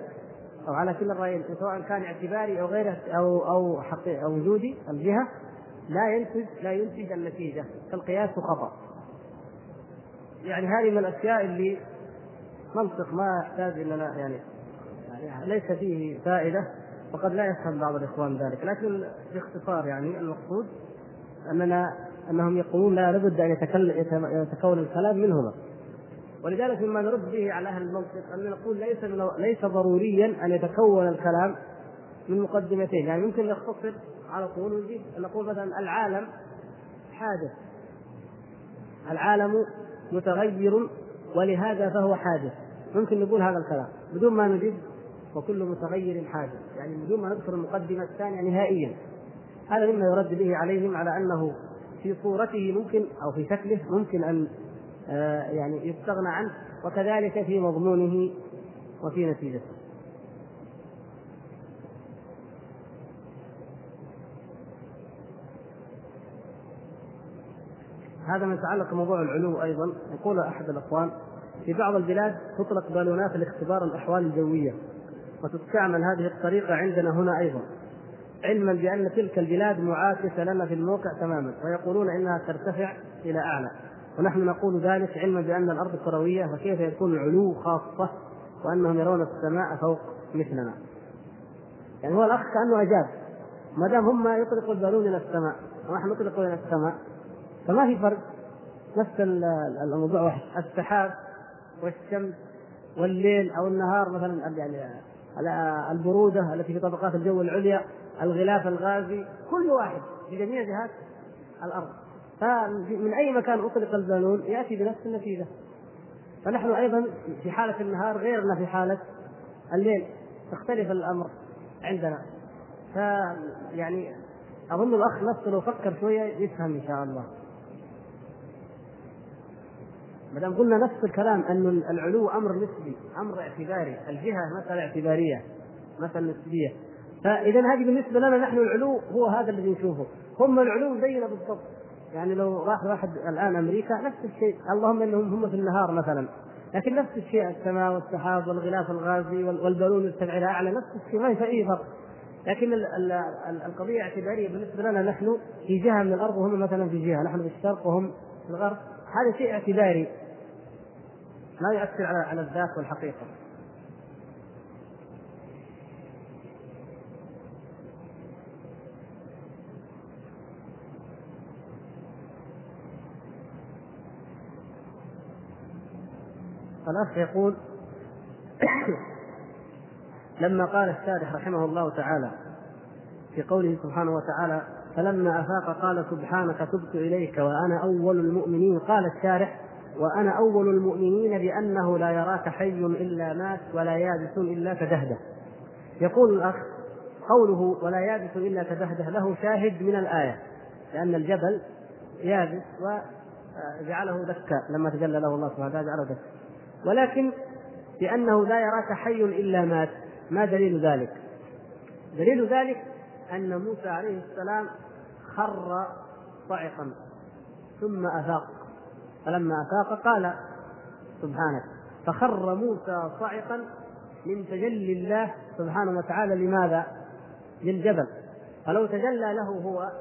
أو على كلا الرأيين سواء كان اعتباري أو غير أو أو حقيقي أو وجودي الجهة لا ينتج لا ينتج النتيجة فالقياس خطأ. يعني هذه من الأشياء اللي منطق ما يحتاج إلى يعني, يعني ليس فيه فائدة وقد لا يفهم بعض الإخوان ذلك. لكن باختصار يعني المقصود أننا أنهم يقولون لا لابد أن يتكون الكلام منهما. ولذلك مما نرد به على أهل المنطق أن نقول ليس ليس ضروريا أن يتكون الكلام من مقدمتين. يعني ممكن نختصر على طول ونجيب نقول مثلا العالم حادث. العالم متغير ولهذا فهو حادث. ممكن نقول هذا الكلام. بدون ما نجيب وكل متغير حادث. يعني بدون ما نذكر المقدمة الثانية نهائيا. هذا مما يرد به عليهم على أنه في صورته ممكن أو في شكله ممكن أن آه، يعني يستغنى عنه. وكذلك في مضمونه وفي نتيجته. هذا ما يتعلق بموضوع العلو أيضا. يقول أحد الأخوان في بعض البلاد تطلق بالونات لاختبار الأحوال الجوية وتستعمل هذه الطريقة عندنا هنا أيضا. علما بأن تلك البلاد معاكسة لنا في الموقع تماما ويقولون إنها ترتفع إلى أعلى. ونحن نقول ذلك علما بأن الأرض كروية فكيف يكون العلو خاصة وأنهم يرون السماء فوق مثلنا. يعني هو الأخ كأنه أجاب ما دام هم يطلقوا البالون إلى السماء ونحن نطلق إلى السماء فما في فرق. نفس الموضوع واحد. السحاب والشمس والليل أو النهار مثلا يعني البرودة التي في طبقات الجو العليا الغلاف الغازي كل واحد في جميع جهات الأرض. فمن أي مكان أطلق البالون يأتي بنفس النتيجة. فنحن أيضا في حالة النهار غيرنا في حالة الليل. تختلف الأمر عندنا. فيعني أظن الأخ نفسه لو فكر شوية يفهم إن شاء الله. ما دام قلنا نفس الكلام أن العلو أمر نسبي أمر اعتباري الجهة مسألة اعتبارية مسألة نسبية. فإذا هذه بالنسبة لنا نحن العلو هو هذا الذي نشوفه. هم العلو زينا بالضبط. يعني لو راح واحد الآن أمريكا نفس الشيء. اللهم إنهم هم في النهار مثلا. لكن نفس الشيء السماء والسحاب والغلاف الغازي والبالون يرتفع إلى أعلى نفس الشيء. ما في أي فرق. لكن القضية اعتبارية بالنسبة لنا نحن في جهة من الأرض وهم مثلا في جهة. نحن في الشرق وهم في الغرب. هذا شيء اعتباري. ما يؤثر على على الذات والحقيقة. الأخ يقول لما قال الشارح رحمه الله تعالى في قوله سبحانه وتعالى فلما أفاق قال سبحانك تبت إليك وأنا أول المؤمنين. قال الشارح وأنا أول المؤمنين بأنه لا يراك حي إلا مات ولا يابس إلا كدهده يقول الأخ قوله ولا يابس إلا كدهده له شاهد من الآية لأن الجبل يابس وجعله دكا لما تجلى له الله سبحانه وتعالى جعله دكا. ولكن بأنه لا يراك حي إلا مات ما دليل ذلك؟ دليل ذلك أن موسى عليه السلام خر صعقا ثم أفاق. فلما أفاق قال سبحانك. فخر موسى صعقا من تجلي الله سبحانه وتعالى لماذا؟ للجبل. فلو تجلى له هو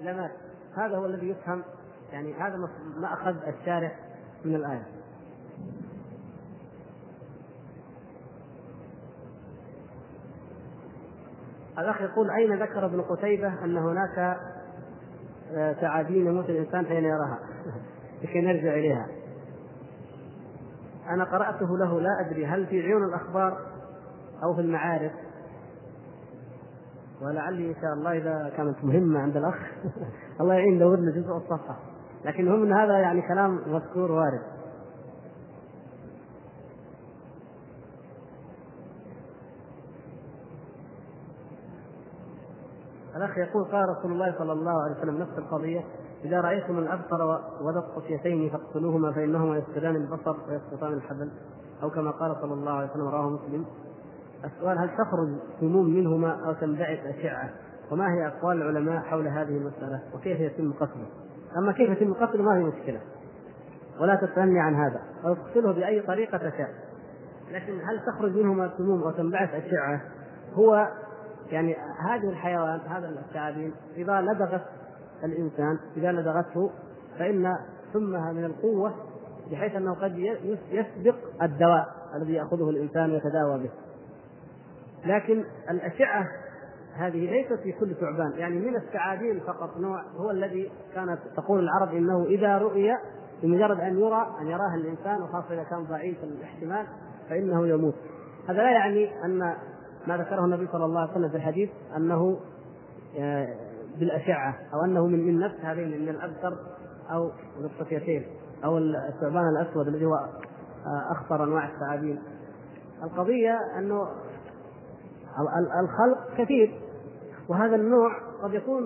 لمات. هذا هو الذي يفهم يعني هذا ما أخذ الشارح من الآية. الأخ يقول أين ذكر ابن قتيبة أن هناك آه، تعابين يموت الإنسان حين يراها؟ لكي نرجع إليها. أنا قرأته له لا أدري هل في عيون الأخبار أو في المعارف. ولعلي إن شاء الله إذا كانت مهمة عند الأخ الله يعين دور لنا جزء الصفحة. لكن المهم إن هذا يعني كلام مذكور وارد. الأخ يقول قال رسول الله صلى الله عليه وسلم نفس القضية إذا رأيتم الأبصر وذا الطفيتين فاقتلوهما فإنهما يسجدان البصر ويسقطان الحبل. أو كما قال صلى الله عليه وسلم رواه مسلم. السؤال هل تخرج سموم منهما أو تنبعث أشعة؟ وما هي أقوال العلماء حول هذه المسألة؟ وكيف يتم قتله؟ أما كيف يتم قتله ما في مشكلة. ولا تسألني عن هذا. أو تقتله بأي طريقة تشاء. لكن هل تخرج منهما سموم أو تنبعث أشعة؟ هو يعني هذه الحيوان هذا الثعابين إذا لدغت الإنسان إذا لدغته فإن سمها من القوة بحيث أنه قد يسبق الدواء الذي يأخذه الإنسان ويتداوى به. لكن الأشعة هذه ليست في كل ثعبان، يعني من الثعابين فقط نوع هو الذي كانت تقول العرب إنه إذا رؤي بمجرد أن يرى أن يراه الإنسان وخاصة إذا كان ضعيف الاحتمال فإنه يموت. هذا لا يعني أن ما ذكره النبي صلى الله عليه وسلم في الحديث أنه آه، بالأشعة أو أنه من من نفس هذين من الابتر أو الصفيتين أو الثعبان الأسود الذي هو آه، أخطر أنواع الثعابين. القضية أنه الخلق كثير وهذا النوع قد يكون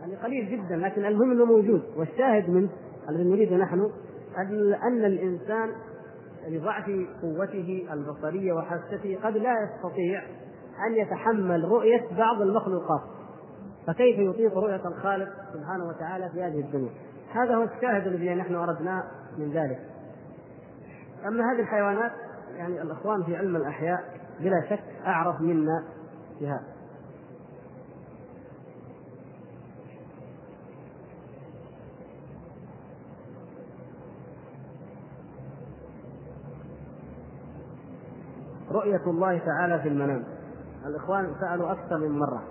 يعني قليل جدا لكن المهم إنه موجود. والشاهد منه الذي نريده نحن أن الإنسان لضعف قوته البصرية وحاسته قد لا يستطيع أن يتحمل رؤية بعض المخلوقات. فكيف يطيق رؤية الخالق سبحانه وتعالى في هذه الدنيا؟ هذا هو الشاهد الذي نحن اردناه من ذلك. أما هذه الحيوانات يعني الأخوان في علم الأحياء بلا شك أعرف منا بها. رؤية الله تعالى في المنام. الإخوان سألوا أكثر من مرة.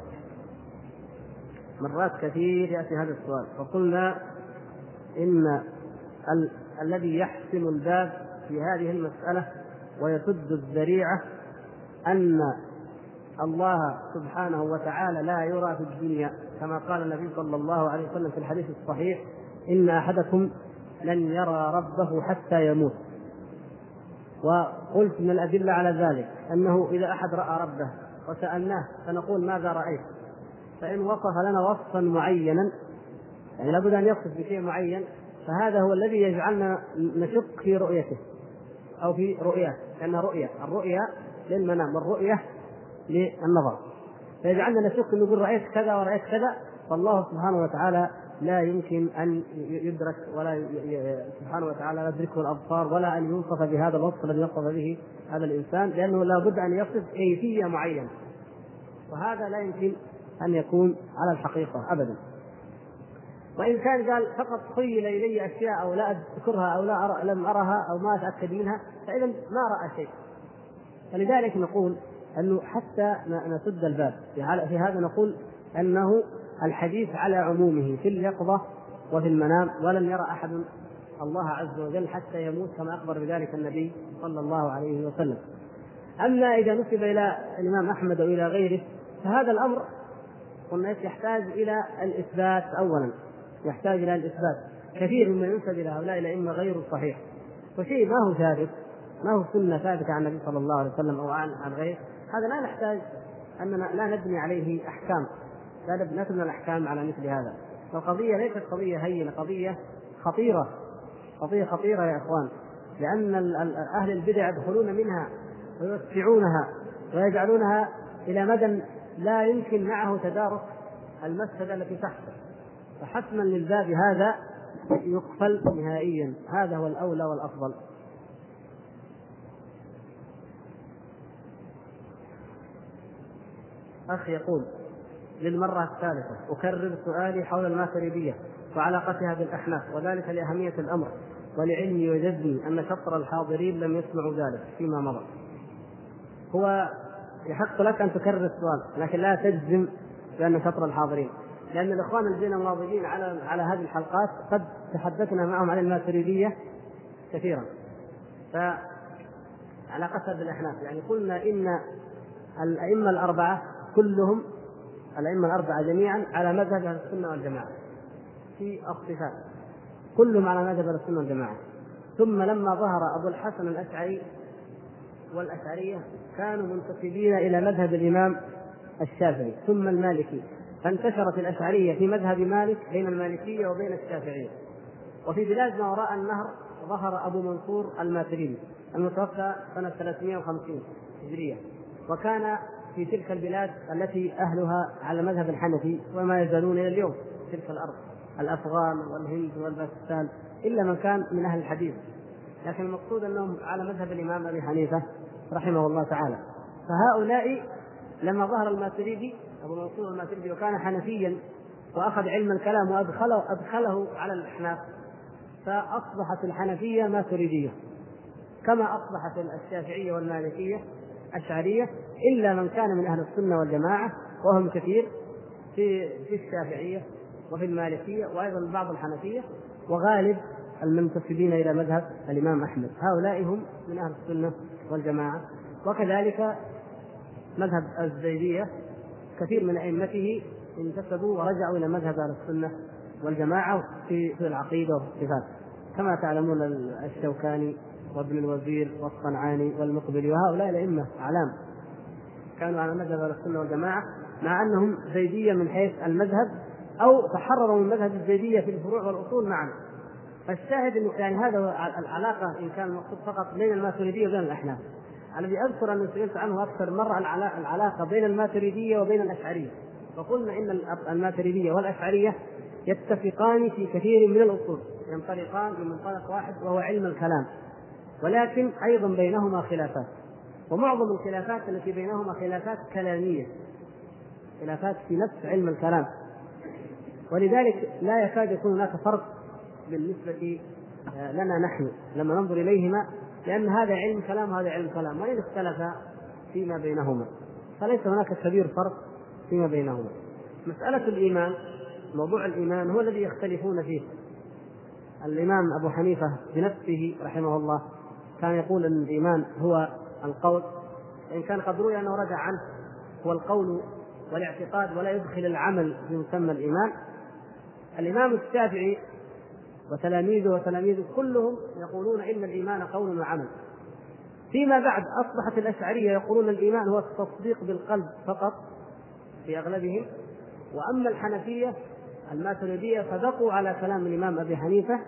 مرات كثير يأتي هذا السؤال. فقلنا إن ال... الذي يحسم الباب في هذه المسألة ويسد الذريعة أن الله سبحانه وتعالى لا يرى في الدنيا. كما قال النبي صلى الله عليه وسلم في الحديث الصحيح إن أحدكم لن يرى ربه حتى يموت. وقلت من الأدلة على ذلك أنه إذا أحد رأى ربه وسألناه فنقول ماذا رأيت؟ فإن وصف لنا وصفا معينا يعني لابد أن يصف بشيء معين فهذا هو الذي يجعلنا نشك في رؤيته أو في رؤياه لأن رؤية الرؤيا للمنام والرؤية للنظر. فيجعلنا نشك نقول رأيت كذا ورأيت كذا فالله سبحانه وتعالى لا يمكن أن يدرك ولا سبحانه وتعالى لا يدركه الأبصار ولا أن يوصف بهذا الوصف الذي وصف به هذا الإنسان لأنه لا بد أن يصف كيفية معينة. وهذا لا يمكن أن يكون على الحقيقة ابدا. وإن كان قال فقط خيل إلي أشياء أو لا أذكرها أو لا أرى لم أرها أو ما أتأكد منها فإذا ما رأى شيء. فلذلك نقول أنه حتى نسد الباب. في هذا نقول أنه الحديث على عمومه في اليقظة وفي المنام ولم يرى أحد الله عز وجل حتى يموت كما أخبر بذلك النبي صلى الله عليه وسلم. أما إذا نسب إلى الإمام أحمد أو إلى غيره فهذا الأمر قلنا يحتاج إلى الإثبات أولا يحتاج إلى الإثبات. كثير مما ينسب إلى هؤلاء الأئمة غير صحيح. وشيء ما هو ثابت ما هو سنة ثابتة عن النبي صلى الله عليه وسلم أو عن عن غيره هذا لا نحتاج أننا لا نبني عليه أحكام. لا تبنى الأحكام على مثل هذا. فالقضية ليست قضية هينة قضية خطيرة. قضية خطيرة يا إخوان لأن أهل البدع يدخلون منها ويوسعونها ويجعلونها إلى مدى لا يمكن معه تدارك المفسدة التي تحته فحتما للباب هذا يقفل نهائيا. هذا هو الأولى والأفضل. أخ يقول للمرة الثالثة أكرر سؤالي حول الماتريدية وعلاقتها بالأحناف وذلك لأهمية الأمر ولعلمي وجزمي أن شطر الحاضرين لم يسمعوا ذلك فيما مضى. هو يحق لك أن تكرر السؤال لكن لا تجزم بأن شطر الحاضرين لأن الإخوان الذين مناضلين على على هذه الحلقات قد تحدثنا معهم عن الماتريدية كثيرا. فعلاقتها بالأحناف يعني قلنا إن الأئمة الأربعة كلهم الأئمة الأربعة جميعا على مذهب أهل السنة والجماعة. في الصفات كلهم على مذهب أهل السنة والجماعة. ثم لما ظهر أبو الحسن الأشعري والأشعرية كانوا منتسبين إلى مذهب الإمام الشافعي ثم المالكي. فانتشرت الأشعرية في مذهب مالك بين المالكية وبين الشافعية. وفي بلاد ما وراء النهر ظهر أبو منصور الماتريدي المتوفى سنة 350 هجرية. وكان في تلك البلاد التي أهلها على المذهب الحنفي وما يزالون إلى اليوم في تلك الأرض الأفغان والهند والباكستان إلا من كان من أهل الحديث. لكن المقصود أنهم على مذهب الإمام أبي حنيفة رحمه الله تعالى. فهؤلاء لما ظهر الماتريدي أبو منصور الماتريدي وكان حنفيا وأخذ علم الكلام وأدخله أدخله على الأحناف فأصبحت الحنفية ماتريدية كما أصبحت الشافعية والمالكية أشعرية إلا من كان من أهل السنة والجماعة وهم كثير في في الشافعية وفي المالكية وأيضا بعض الحنفية وغالب المنتسبين إلى مذهب الإمام أحمد. هؤلاء هم من أهل السنة والجماعة. وكذلك مذهب الزيدية كثير من أئمته انتسبوا ورجعوا إلى مذهب أهل السنة والجماعة في في العقيدة وفي الصفات كما تعلمون الشوكاني وابن الوزير والصنعاني والمقبلي وهؤلاء الأئمة أعلام. كانوا على مذهب أهل السنة والجماعة مع أنهم زيدية من حيث المذهب أو تحرروا من مذهب الزيدية في الفروع والأصول معا. فالشاهد انه يعني هذا العلاقة إن كان المقصود فقط بين الماتريدية وبين الأحناف. الذي أذكر اني سئلت عنه أكثر مرة العلاقة بين الماتريدية وبين الأشعرية. وقلنا إن الماتريدية والأشعرية يتفقان في كثير من الأصول. ينطلقان من منطلق واحد وهو علم الكلام. ولكن أيضا بينهما خلافات. ومعظم الخلافات التي بينهما خلافات كلامية خلافات في نفس علم الكلام. ولذلك لا يكاد يكون هناك فرق بالنسبة آه، لنا نحن لما ننظر إليهما لأن هذا علم كلام وهذا علم كلام وإن اختلفا فيما بينهما. فليس هناك كبير فرق فيما بينهما. مسألة الإيمان موضوع الإيمان هو الذي يختلفون فيه. الإمام أبو حنيفة بنفسه رحمه الله كان يقول أن الإيمان هو القول وإن كان قد روي أنه رجع عنه هو القول والاعتقاد ولا يدخل العمل في مسمى الإيمان. الإمام الشافعي وتلاميذه وتلاميذه كلهم يقولون إن الإيمان قول وعمل. فيما بعد أصبحت الأشعرية يقولون الإيمان هو التصديق بالقلب فقط في أغلبهم. وأما الحنفية الماتريدية فبقوا على كلام الإمام أبي حنيفة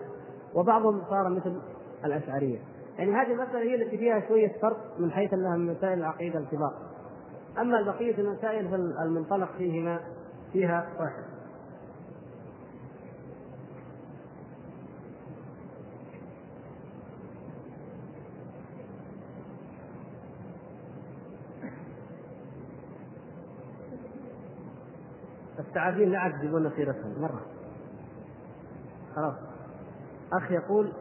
وبعضهم صار مثل الأشعرية. يعني هذه المسألة هي التي فيها شوية فرق من حيث أنها من مسائل العقيدة الكبار. أما بقية المسائل فالمنطلق فيهما فيها واحد. التعابين لا عاد يجيبون سيرتهم مرة. خلاص. أخ يقول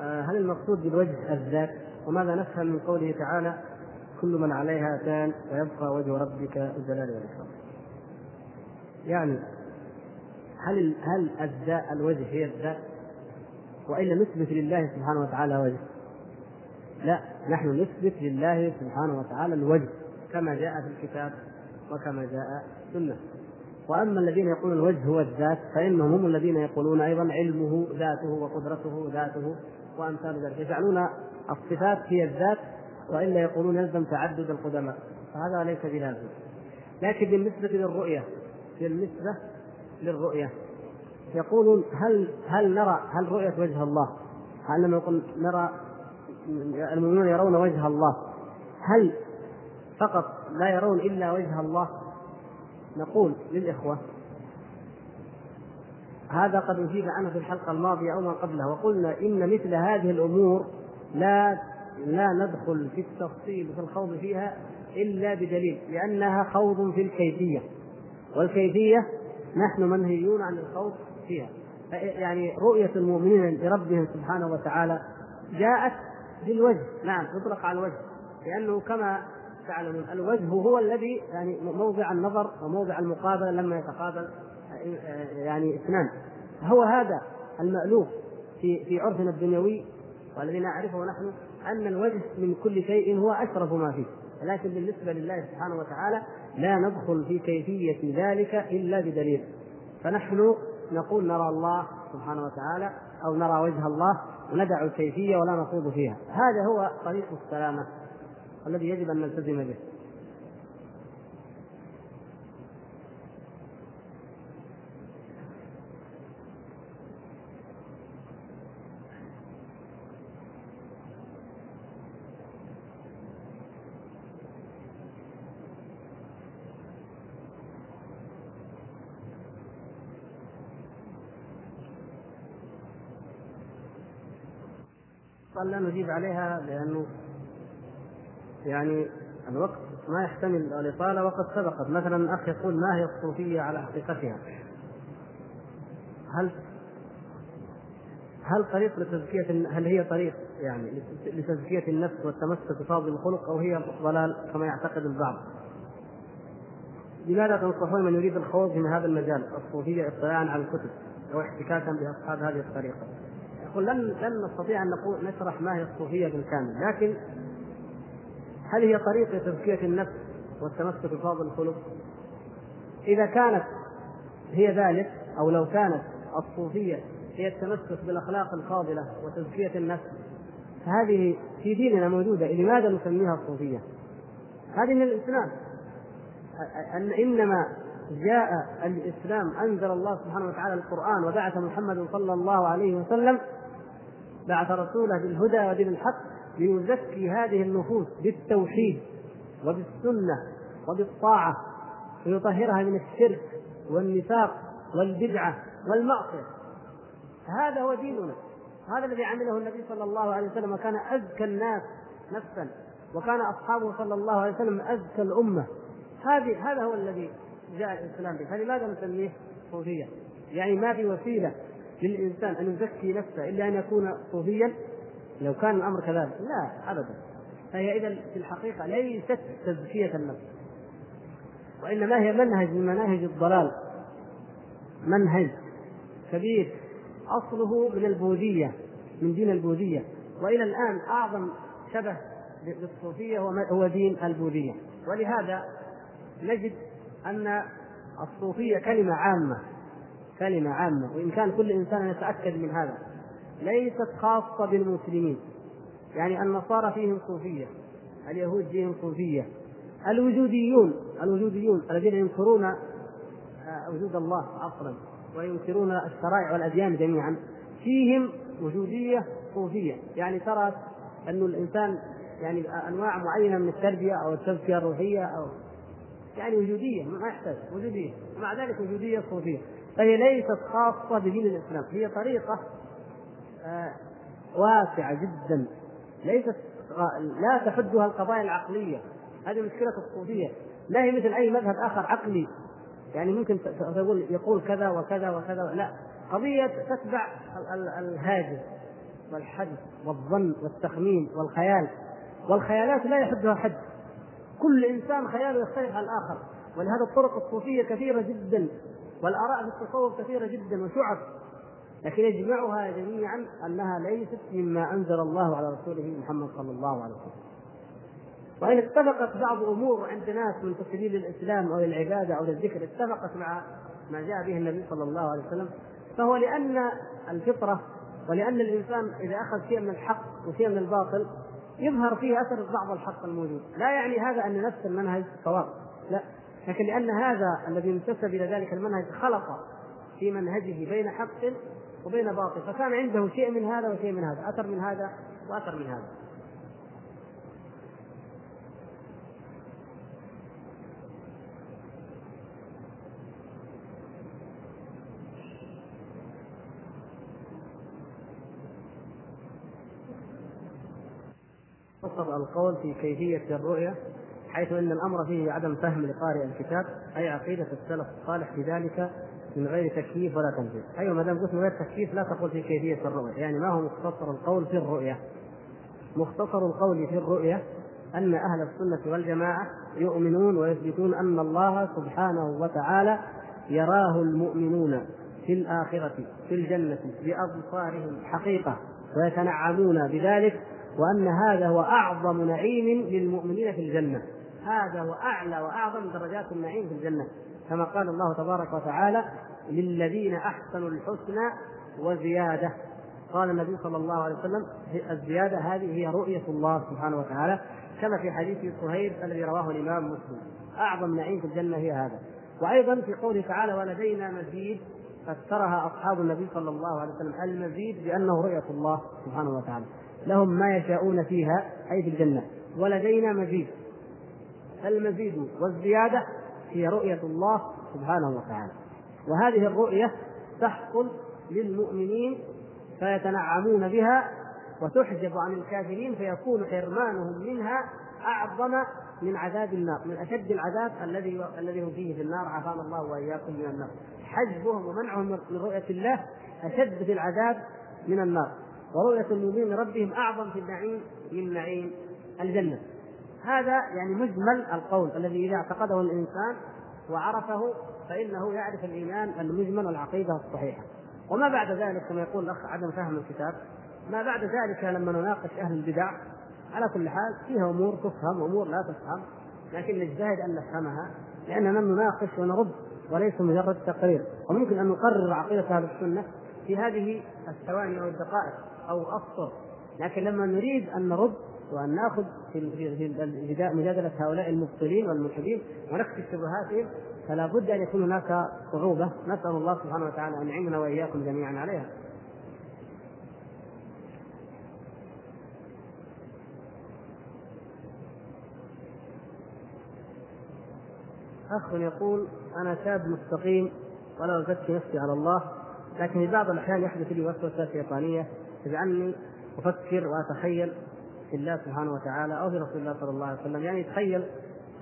هل المقصود بالوجه الذات؟ وماذا نفهم من قوله تعالى كل من عليها فان ويبقى وجه ربك الجلال والإكرام؟ يعني هل هل الذات الوجه هي الذات وإلا نثبت لله سبحانه وتعالى وجه؟ لا نحن نثبت لله سبحانه وتعالى الوجه كما جاء في الكتاب وكما جاء السنة وأما الذين يقولون الوجه هو الذات فإنهم هم الذين يقولون أيضا علمه ذاته وقدرته ذاته. وأمثال ذلك. يجعلون الصفات هي الذات وإلا يقولون يلزم تعدد القدماء. فهذا ليس بلازم. لكن بالنسبة للرؤية بالنسبة للرؤية يقولون هل هل نرى هل رؤية وجه الله؟ هل لما يقول نرى المؤمنون يرون وجه الله. هل فقط لا يرون إلا وجه الله؟ نقول للإخوة هذا قد أجيب عنه في الحلقة الماضية أو ما قبلها وقلنا إن مثل هذه الأمور لا لا ندخل في التفصيل في الخوض فيها إلا بدليل لأنها خوض في الكيفية والكيفية نحن منهيون عن الخوض فيها. يعني رؤية المؤمنين لربهم سبحانه وتعالى جاءت بالوجه نعم تطلق على الوجه لأنه كما تعلمون الوجه هو الذي يعني موضع النظر وموضع المقابلة لما يتقابل يعني اثنان. هو هذا المألوف في في عرفنا الدنيوي والذي نعرفه نحن أن الوجه من كل شيء هو أشرف ما فيه. لكن بالنسبة لله سبحانه وتعالى لا ندخل في كيفية ذلك إلا بدليل. فنحن نقول نرى الله سبحانه وتعالى أو نرى وجه الله وندع الكيفية ولا نخوض فيها. هذا هو طريق السلامة الذي يجب أن نلتزم به. قال لا نجيب عليها لأنه يعني الوقت ما يحتمل الإطالة وقد سبقت مثلا الأخ يقول ما هي الصوفية على حقيقتها هل هل طريق لتزكية هل هي طريق يعني لتزكية النفس والتمسك بفاضل الخلق أو هي ضلال كما يعتقد البعض؟ لماذا تنصحون من يريد الخوض من هذا المجال الصوفية اطلاعا على الكتب أو احتكاكا بأصحاب هذه الطريقة؟ يقول لن لن نستطيع أن نقول نشرح ما هي الصوفية بالكامل لكن هل هي طريق لتزكيه النفس والتمسك بفاضل الخلق؟ إذا كانت هي ذلك أو لو كانت الصوفية هي التمسك بالأخلاق الفاضلة وتزكية النفس فهذه في ديننا موجودة لماذا نسميها الصوفية؟ هذه من الإسلام أن إنما جاء الإسلام أنزل الله سبحانه وتعالى القرآن وبعث محمد صلى الله عليه وسلم بعث رسوله بالهدى ودين الحق ليزكي هذه النفوس بالتوحيد وبالسنة وبالطاعة ويطهرها من الشرك والنفاق والبدعة والمعصية. هذا هو ديننا. هذا الذي عمله النبي صلى الله عليه وسلم وكان أزكى الناس نفسا وكان أصحابه صلى الله عليه وسلم أزكى الأمة. هذه هذا هو الذي جاء الإسلام به. فلماذا نسميه؟ صوفية؟ يعني ما في وسيلة. للإنسان أن يزكي نفسه إلا أن يكون صوفيا؟ لو كان الأمر كذلك. لا أبدا. فهي إذا في الحقيقة ليست تزكية النفس. وإنما هي منهج من مناهج الضلال. منهج كبير. أصله من البوذية من دين البوذية. وإلى الآن أعظم شبه بالصوفية هو دين البوذية. ولهذا نجد أن الصوفية كلمة عامة. كلمة عامة وإن كان كل إنسان يتأكد من هذا. ليست خاصة بالمسلمين. يعني النصارى فيهم صوفية اليهود فيهم صوفية الوجوديون الوجوديون الذين ينكرون آه، وجود الله أصلا وينكرون الشرائع والأديان جميعا. فيهم وجودية صوفية. يعني ترى أن الإنسان يعني أنواع معينة من التربية أو التزكية الروحية أو يعني وجودية ما يحتاج وجودية. ومع ذلك وجودية صوفية. فهي ليست خاصة بدين الإسلام هي طريقة آه، واسعة جدا. ليست لا تحدها القضايا العقلية. هذه مشكلة الصوفية. لا هي مثل أي مذهب آخر عقلي. يعني ممكن تقول يقول كذا وكذا وكذا. لا قضية تتبع الهاجس والحدس والظن والتخمين والخيال. والخيالات لا يحدها حد. كل إنسان خياله يختلف عن الآخر. ولهذا الطرق الصوفية كثيرة جدا والآراء في التصوف كثيرة جدا وشعب. لكن يجمعها جميعا أنها ليست مما أنزل الله على رسوله محمد صلى الله عليه وسلم. وإن اتفقت بعض أمور عند ناس من تسليل الإسلام أو للعبادة أو للذكر اتفقت مع ما جاء به النبي صلى الله عليه وسلم فهو لأن الفطرة ولأن الإنسان إذا أخذ شيء من الحق وشيء من الباطل يظهر فيه أثر بعض الحق الموجود. لا يعني هذا أن نفس المنهج صواب. لا. لكن لأن هذا الذي انتسب إلى ذلك المنهج خلط في منهجه بين حق وبين باطل فكان عنده شيء من هذا وشيء من هذا أثر من هذا وأثر من هذا. فصل القول في كيفية الرؤية حيث إن الأمر فيه عدم فهم لقارئ الكتاب أي عقيدة السلف الصالح في ذلك من غير تكييف ولا تنفيذ أيوه ما دام قلت من غير تكييف لا تقول في كيفية الرؤية. يعني ما هو مختصر القول في الرؤية؟ مختصر القول في الرؤية أن أهل السنة والجماعة يؤمنون ويثبتون أن الله سبحانه وتعالى يراه المؤمنون في الآخرة في الجنة بأبصارهم حقيقة ويتنعمون بذلك وأن هذا هو أعظم نعيم للمؤمنين في الجنة. هذا واعلى وأعظم درجات النعيم في الجنة. كما قال الله تبارك وتعالى للذين أحسنوا الحسنى وزيادة. قال النبي صلى الله عليه وسلم الزيادة هذه هي رؤية الله سبحانه وتعالى كما في حديث صهيب الذي رواه الإمام مسلم. أعظم نعيم في الجنة هي هذا. وأيضا في قوله تعالى ولدينا مزيد فسرها أصحاب النبي صلى الله عليه وسلم المزيد بأنه رؤية الله سبحانه وتعالى. لهم ما يشاءون فيها أي في الجنة. ولدينا مزيد. المزيد والزيادة هي رؤية الله سبحانه وتعالى. وهذه الرؤية تحصل للمؤمنين فيتنعمون بها وتحجب عن الكافرين فيكون حرمانهم منها أعظم من عذاب النار من أشد العذاب الذي الذي هم فيه في النار. عافانا الله وإياكم من النار. حجبهم ومنعهم من رؤية الله أشد في العذاب من النار. ورؤية المؤمنين لربهم أعظم في النعيم من نعيم الجنة. هذا يعني مجمل القول الذي إذا اعتقده الإنسان وعرفه فإنه يعرف الإيمان المجمل والعقيدة الصحيحة. وما بعد ذلك كما يقول الأخ عدم فهم الكتاب ما بعد ذلك لما نناقش أهل البدع على كل حال فيها أمور تفهم وأمور لا تفهم لكن نجتهد أن نفهمها لأننا نناقش ونرد وليس مجرد تقرير. وممكن أن نقرر عقيدة أهل السنة في هذه الثواني أو الدقائق. أو السطر لكن لما نريد أن نرد وأن نأخذ في مجادلة هؤلاء المبطلين والملحدين ونكشف شبهاتهم فلا بد أن يكون هناك صعوبة نسأل الله سبحانه وتعالى أن يعيننا وإياكم جميعا عليها. أخ يقول أنا شاب مستقيم ولا أزكي نفسي على الله لكن في بعض الأحيان يحدث لي وسوسة شيطانية تجعلني أفكر وأتخيل في الله سبحانه وتعالى أو في رسول الله صلى الله عليه وسلم. يعني يتخيل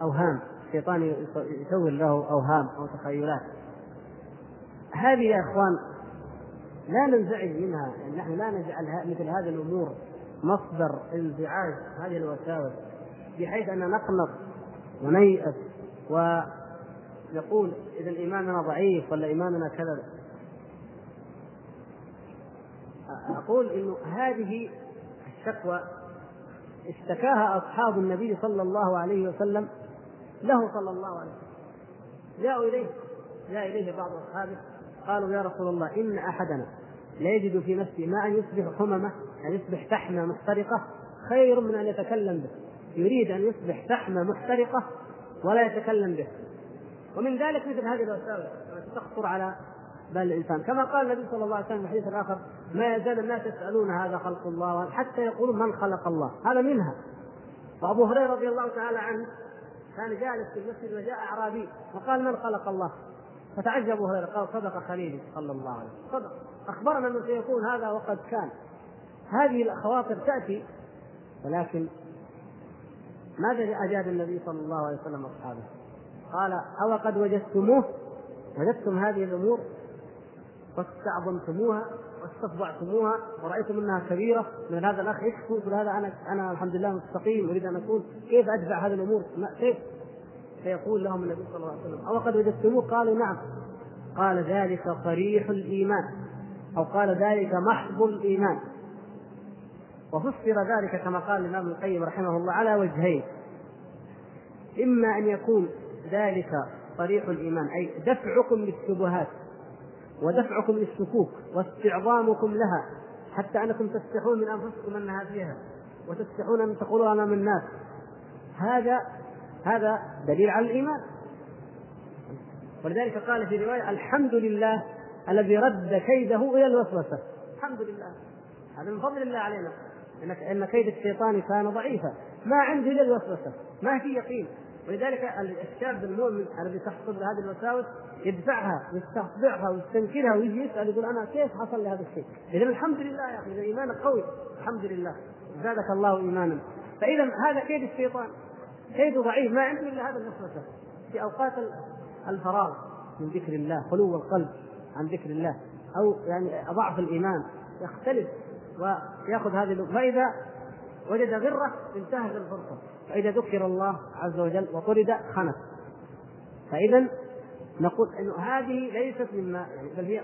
أوهام. الشيطان يسوي له أوهام أو تخيلات. هذه يا إخوان لا ننزعج منها. يعني نحن لا نجعل مثل هذه الأمور مصدر انزعاج هذه الوساوس بحيث أن نقنط ونيأس ويقول إذا إيماننا ضعيف ولا إيماننا كذا. أقول إنه هذه الشكوى اشتكاها أصحاب النبي صلى الله عليه وسلم له صلى الله عليه وسلم. جاءوا إليه جاء إليه بعض أصحابه قالوا يا رسول الله إن أحدنا ليجد في نفسه ما ان يصبح حممة أن يصبح فحمه محترقة خير من أن يتكلم به. يريد أن يصبح فحمه محترقة ولا يتكلم به. ومن ذلك مثل هذه الوساوس تخطر على بال الإنسان. كما قال النبي صلى الله عليه وسلم في الحديث الآخر ما يزال الناس يسألون هذا خلق الله حتى يقولون من خلق الله. هذا منها. وأبو هريرة رضي الله تعالى عنه كان جالس في المسجد وجاء أعرابي وقال من خلق الله؟ فتعجب أبو هريرة قال صدق خليلي صلى الله عليه وسلم. صدق. أخبرنا أنه سيكون هذا وقد كان. هذه الخواطر تأتي ولكن ماذا اجاب النبي صلى الله عليه وسلم اصحابه؟ قال أو قد وجدتموه؟ وجدتم هذه الأمور واستعظمتموها واستفضعتموها ورأيتم أنها كبيرة من هذا الأخ يشكو يقول هذا؟ أنا أنا الحمد لله مستقيم أريد أن أكون كيف أدفع هذه الأمور؟ كيف؟ فيقول لهم النبي صلى الله عليه وسلم أو قد وجدتموه؟ قالوا نعم. قال ذلك صريح الإيمان أو قال ذلك محض الإيمان. وفسر ذلك كما قال الإمام القيم رحمه الله على وجهين. إما أن يكون ذلك صريح الإيمان أي دفعكم للشبهات. ودفعكم للشكوك واستعظامكم لها حتى أنكم تستحون من أنفسكم أنها فيها وتستحون أن تقولوا امام الناس. هذا هذا دليل على الإيمان. ولذلك قال في رواية الحمد لله الذي رد كيده إلى الوسوسة. الحمد لله. هذا من فضل الله علينا. إن كيد الشيطان كان ضعيفا. ما عنده إلا الوسوسة. ما في يقين. ولذلك الشاب المؤمن الذي تحصل هذه الوساوس يدفعها ويستخضعها ويستنكرها ويجي يسأل يقول أنا كيف حصل لي هذا الشيء؟ اذا الحمد لله يا أخي اذا إيمانك قوي. الحمد لله. زادك الله إيمانا. فاذا هذا كيد الشيطان. كيده ضعيف ما عنده إلا هذا الوسوسه في أوقات الفراغ من ذكر الله خلو القلب عن ذكر الله أو يعني ضعف الإيمان يختلف ويأخذ هذه فإذا وجد غرة انتهز الفرصة. فإذا ذكر الله عز وجل وطرد خنف فإذا نقول إنه هذه ليست مما يعني بل هي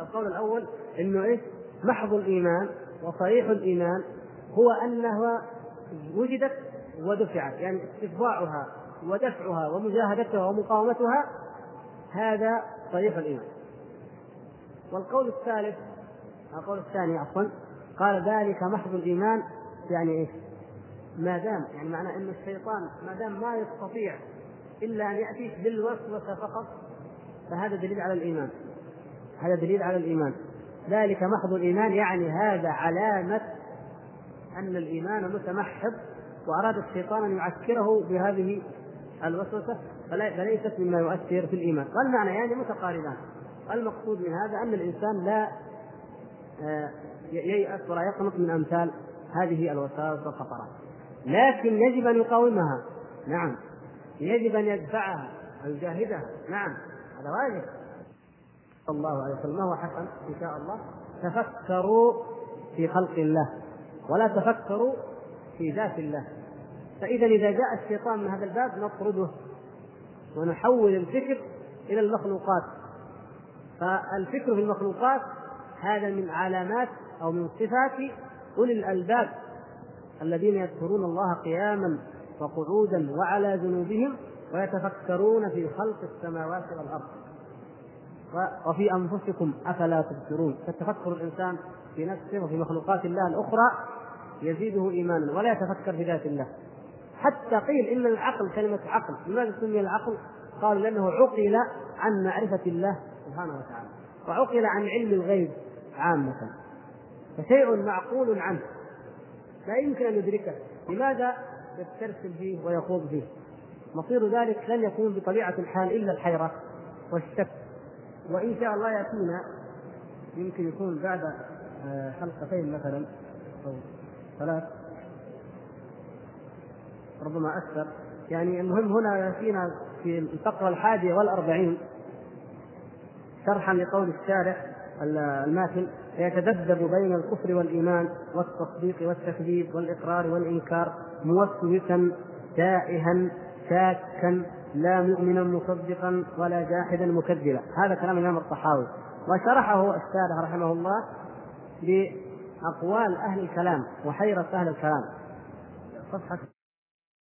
القول الأول إنه إيش؟ محض الإيمان وصريح الإيمان هو أنها وجدت ودفعت يعني استتباعها ودفعها ومجاهدتها ومقاومتها هذا طريق الإيمان والقول الثالث القول الثاني عفوا قال ذلك محض الإيمان يعني إيش؟ ما دام يعني معناه أن الشيطان ما دام ما يستطيع إلا أن يأتيك بالوسوسة فقط فهذا دليل على الإيمان. هذا دليل على الإيمان. ذلك محض الإيمان يعني هذا علامة أن الإيمان متمحض وأراد الشيطان أن يعكره بهذه الوسوسة فليست مما يؤثر في الإيمان. والمعنى يعني متقاربان. المقصود من هذا أن الإنسان لا آه، ييأس ولا يقنط من أمثال هذه الوساوس والخطرات. لكن يجب أن يقاومها. نعم. يجب أن يدفعها ويجاهدها نعم. هذا واجب. صلى الله عليه وسلم. هو حسن إن شاء الله؟ تفكروا في خلق الله. ولا تفكروا في ذات الله. فإذا إذا جاء الشيطان من هذا الباب نطرده ونحول الفكر إلى المخلوقات. فالفكر في المخلوقات هذا من علامات أو من صفات أولي الألباب. الذين يذكرون الله قياما وقعودا وعلى جنوبهم ويتفكرون في خلق السماوات والأرض. وفي أنفسكم أفلا تبصرون. فتفكر الإنسان في نفسه وفي مخلوقات الله الأخرى يزيده إيمانا ولا يتفكر في ذات الله. حتى قيل إن العقل كلمة عقل. لماذا سمي العقل؟ قالوا لأنه عقل عن معرفة الله سبحانه وتعالى. وعقل عن علم الغيب عامة. فشيء معقول عنه. لا يمكن أن يدركه لماذا؟ يسترسل فيه ويخوض فيه. مصير ذلك لن يكون بطبيعة الحال إلا الحيرة والشك. وإن شاء الله يأتينا يمكن يكون بعد آه، حلقتين مثلا أو ثلاث. ربما أكثر. يعني المهم هنا يأتينا في الفقرة الحادية والأربعين شرحا لقول الشارح الماثل. يتذبذب بين الكفر والإيمان والتصديق والتكذيب والإقرار والإنكار موسوسا تائها شاكا لا مؤمنا مصدقا ولا جاحدا مكذبا. هذا كلام الإمام الطحاوي. وشرحه الشارح رحمه الله بأقوال أهل الكلام وحيرة أهل الكلام. صفحة